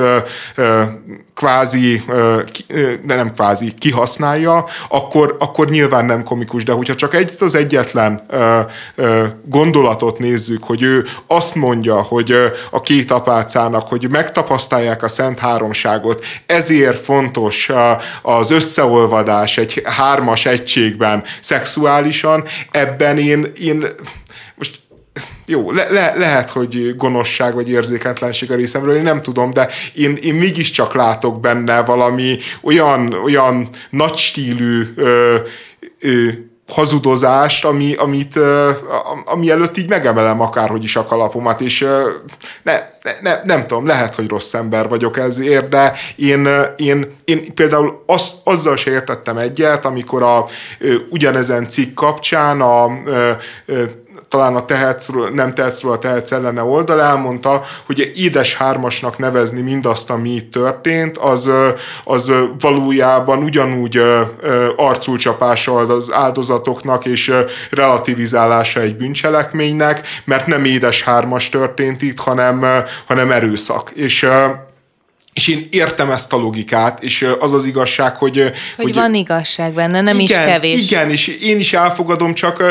kvázi, de nem kvázi, kihasználja, akkor, akkor nyilván nem komikus, de hogyha csak egy az egyetlen gondolatot nézzük, hogy ő azt mondja, hogy a két apácának, hogy megtapasztalják a Szent Háromságot, ezért fontos az összeolvadás egy hármas egységben szexuálisan, ebben én, én jó, le, le, lehet, hogy gonoszság vagy érzéketlenség a részemről, én nem tudom, de én, én mégiscsak látok benne valami olyan, olyan nagy stílű ö, ö, hazudozást, ami, amit, ami előtt így megemelem akárhogy is a kalapomat, és ne, ne, ne, nem tudom, lehet, hogy rossz ember vagyok ezért, de én, én, én például az, azzal se értettem egyet, amikor a ugyanezen cikk kapcsán a, a talán a tehetsz, nem tehetsz a tehetsz ellene oldal elmondta, hogy édes hármasnak nevezni mindazt, ami itt történt, az, az valójában ugyanúgy arculcsapása az áldozatoknak és relativizálása egy bűncselekménynek, mert nem édes hármas történt itt, hanem, hanem erőszak. És és én értem ezt a logikát, és az az igazság, hogy... Hogy, hogy van igazság benne, nem igen, is kevés. Igen, és én is elfogadom, csak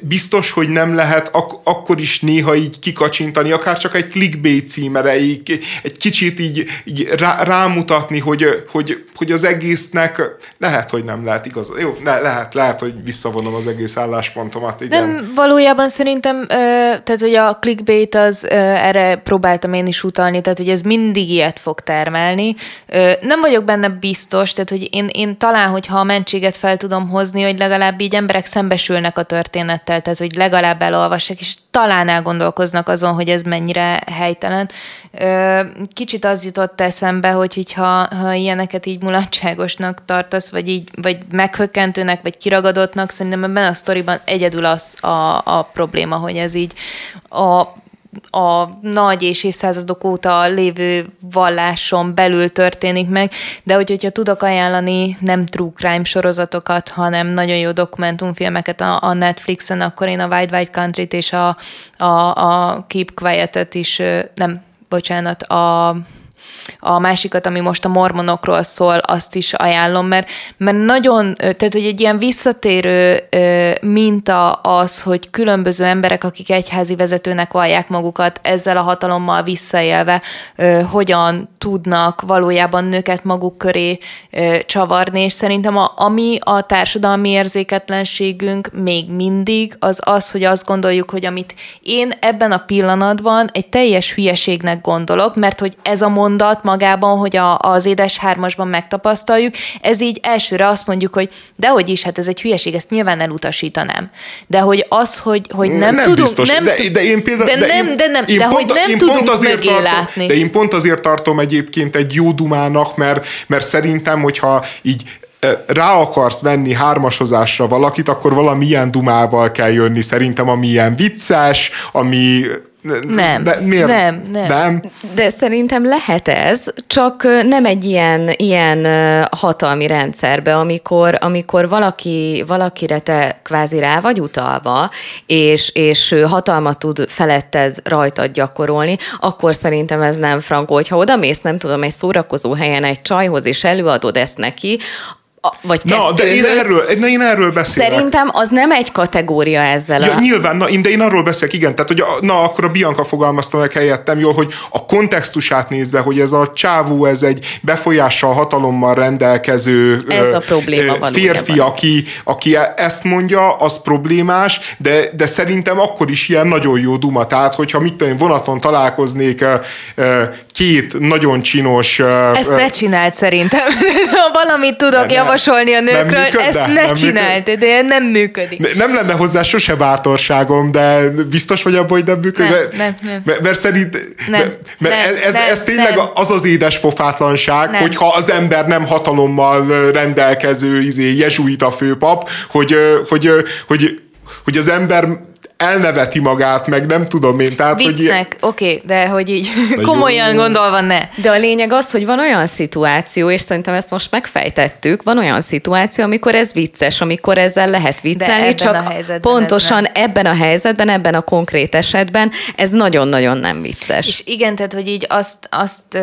biztos, hogy nem lehet ak- akkor is néha így kikacsintani, akár csak egy clickbait címereig, egy kicsit így, így rá, rámutatni, hogy, hogy, hogy az egésznek lehet, hogy nem lehet igaz. Jó, ne, lehet, lehet, hogy visszavonom az egész álláspontomat, igen. Nem, valójában szerintem, tehát, hogy a clickbait az, erre próbáltam én is utalni, tehát, hogy ez mindig ilyet fog tenni termelni. Nem vagyok benne biztos, tehát hogy én, én talán, hogyha a mentséget fel tudom hozni, hogy legalább így emberek szembesülnek a történettel, tehát hogy legalább elolvassák, és talán elgondolkoznak azon, hogy ez mennyire helytelen. Kicsit az jutott eszembe, hogy ha, ha ilyeneket így mulatságosnak tartasz, vagy így, vagy meghökkentőnek, vagy kiragadottnak, szerintem ebben a sztoriban egyedül az a, a probléma, hogy ez így a a nagy és évszázadok óta lévő valláson belül történik meg, de hogy, hogyha tudok ajánlani nem true crime sorozatokat, hanem nagyon jó dokumentumfilmeket a, a Netflixen, akkor én a Wide Wide Country-t és a, a, a Keep Quiet-et is, nem, bocsánat, a a másikat, ami most a mormonokról szól, azt is ajánlom, mert, mert nagyon, tehát hogy egy ilyen visszatérő minta az, hogy különböző emberek, akik egyházi vezetőnek vallják magukat, ezzel a hatalommal visszaélve, hogyan tudnak valójában nőket maguk köré csavarni, és szerintem a, ami a társadalmi érzéketlenségünk még mindig, az az, hogy azt gondoljuk, hogy amit én ebben a pillanatban egy teljes hülyeségnek gondolok, mert hogy ez a mondat mondat magában, hogy a, az édes hármasban megtapasztaljuk, ez így elsőre azt mondjuk, hogy dehogy is, hát ez egy hülyeség, ezt nyilván elutasítanám. De hogy az, hogy, hogy nem, nem tudunk... Biztos. Nem, de, de én például... de, de nem, de nem, én de pont, hogy nem én tudunk pont azért tartom, látni. De én pont azért tartom egyébként egy jó dumának, mert, mert szerintem, hogyha így rá akarsz venni hármasozásra valakit, akkor valamilyen dumával kell jönni. Szerintem, ami ilyen vicces, ami nem, de miért? nem, nem. nem. De szerintem lehet ez, csak nem egy ilyen, ilyen hatalmi rendszerbe, amikor, amikor valaki, valakire te kvázi rá vagy utalva, és, és hatalmat tud feletted rajtad gyakorolni, akkor szerintem ez nem frankó. Hogyha oda mész, nem tudom, egy szórakozó helyen egy csajhoz, és előadod ezt neki, vagy Na, de én erről, na, én erről beszélek. Szerintem az nem egy kategória ezzel. Ja, a... nyilván, na, de én arról beszélek, igen, tehát hogy a, na, akkor a Bianca fogalmazta meg helyettem jól, hogy a kontextusát nézve, hogy ez a csávó, ez egy befolyással, hatalommal rendelkező ez a probléma férfi, aki, aki ezt mondja, az problémás, de, de szerintem akkor is ilyen nagyon jó duma. Tehát, hogyha mit tudom, vonaton találkoznék két nagyon csinos... Ezt ne csináld szerintem. Valamit tudok ne, javasolni a nőkről, ezt ne nem csináld, de nem működik. Nem lenne hozzá sose bátorságom, de biztos vagy abban, hogy nem működik? Nem, nem, nem. Mert, mert szerint, nem, mert nem, ez, nem, ez tényleg nem. az az édes pofátlanság, nem. hogyha az ember nem hatalommal rendelkező izé, jezsuita főpap, hogy, hogy, hogy, hogy az ember elneveti magát, meg nem tudom én. Tehát, Viccnek, hogy... oké, okay, de hogy így de komolyan jó. gondolva ne. De a lényeg az, hogy van olyan szituáció, és szerintem ezt most megfejtettük, van olyan szituáció, amikor ez vicces, amikor ezzel lehet viccelni, csak a pontosan ebben a helyzetben, ebben a konkrét esetben ez nagyon-nagyon nem vicces. És igen, tehát, hogy így azt, azt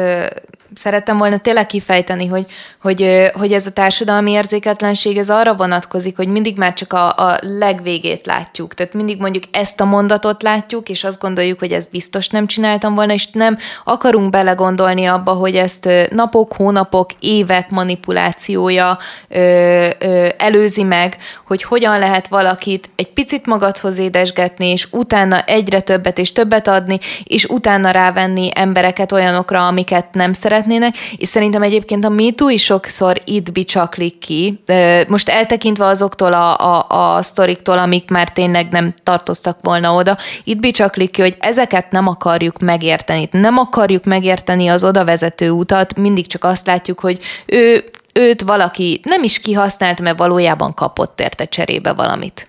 szerettem volna tényleg kifejteni, hogy, hogy, hogy ez a társadalmi érzéketlenség ez arra vonatkozik, hogy mindig már csak a, a legvégét látjuk. Tehát mindig mondjuk ezt a mondatot látjuk, és azt gondoljuk, hogy ezt biztos nem csináltam volna, és nem akarunk belegondolni abba, hogy ezt napok, hónapok, évek manipulációja ö, ö, előzi meg, hogy hogyan lehet valakit egy picit magadhoz édesgetni, és utána egyre többet és többet adni, és utána rávenni embereket olyanokra, amiket nem szeretnének, és szerintem egyébként a MeToo is sokszor itt bicsaklik ki. Most eltekintve azoktól a, a, a sztoriktól, amik már tényleg nem tartoztak volna oda, itt bicsaklik ki, hogy ezeket nem akarjuk megérteni. Nem akarjuk megérteni az oda vezető utat, mindig csak azt látjuk, hogy ő, őt valaki nem is kihasznált, mert valójában kapott érte cserébe valamit.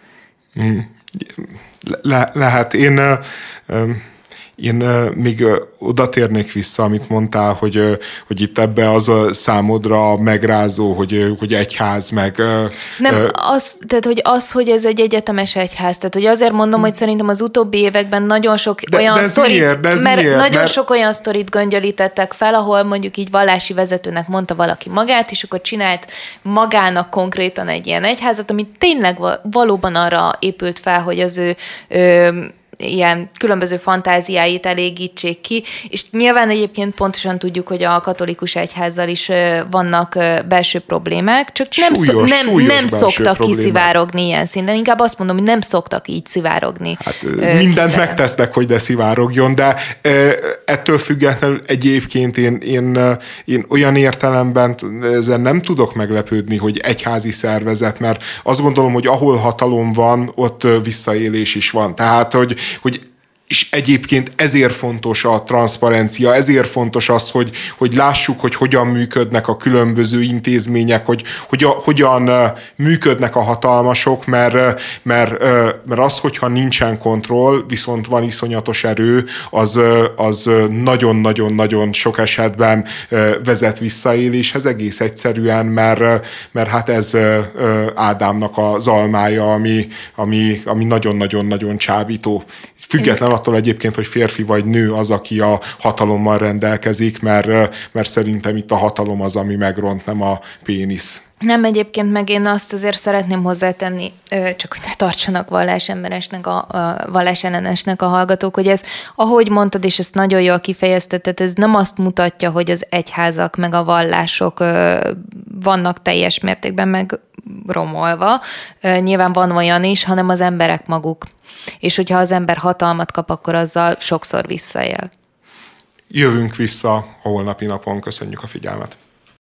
Mm. Le, lehet. Én uh, um én még oda térnék vissza, amit mondtál, hogy, hogy itt ebbe az a számodra megrázó, hogy, hogy egyház, meg... Nem, az, tehát hogy az, hogy ez egy egyetemes egyház, tehát hogy azért mondom, hogy szerintem az utóbbi években nagyon sok de, olyan de ez sztorit, miért? De ez mert miért? nagyon mert... sok olyan sztorit göngyölítettek fel, ahol mondjuk így vallási vezetőnek mondta valaki magát, és akkor csinált magának konkrétan egy ilyen egyházat, ami tényleg valóban arra épült fel, hogy az ő, ő ilyen különböző fantáziáit elégítsék ki, és nyilván egyébként pontosan tudjuk, hogy a katolikus egyházzal is vannak belső problémák, csak nem, súlyos, szok, nem, súlyos nem szoktak problémák. kiszivárogni ilyen szinten. Inkább azt mondom, hogy nem szoktak így szivárogni. Hát mindent kifele. megtesznek, hogy ne szivárogjon, de ettől függetlenül egyébként én, én, én olyan értelemben ezen nem tudok meglepődni, hogy egyházi szervezet, mert azt gondolom, hogy ahol hatalom van, ott visszaélés is van. Tehát, hogy hogy és egyébként ezért fontos a transzparencia, ezért fontos az, hogy, hogy lássuk, hogy hogyan működnek a különböző intézmények, hogy, hogy a, hogyan működnek a hatalmasok, mert, mert, mert az, hogyha nincsen kontroll, viszont van iszonyatos erő, az, az nagyon-nagyon-nagyon sok esetben vezet visszaéléshez egész egyszerűen, mert, mert hát ez Ádámnak az almája, ami, ami, ami nagyon-nagyon-nagyon csábító. Független attól egyébként, hogy férfi vagy nő az, aki a hatalommal rendelkezik, mert, mert szerintem itt a hatalom az, ami megront, nem a pénisz. Nem, egyébként meg én azt azért szeretném hozzátenni, csak hogy ne tartsanak vallásemberesnek, a, a vallásellenesnek a hallgatók, hogy ez, ahogy mondtad, és ezt nagyon jól kifejeztetted, ez nem azt mutatja, hogy az egyházak meg a vallások vannak teljes mértékben meg romolva. Nyilván van olyan is, hanem az emberek maguk és hogyha az ember hatalmat kap, akkor azzal sokszor visszaél. Jövünk vissza a holnapi napon. Köszönjük a figyelmet!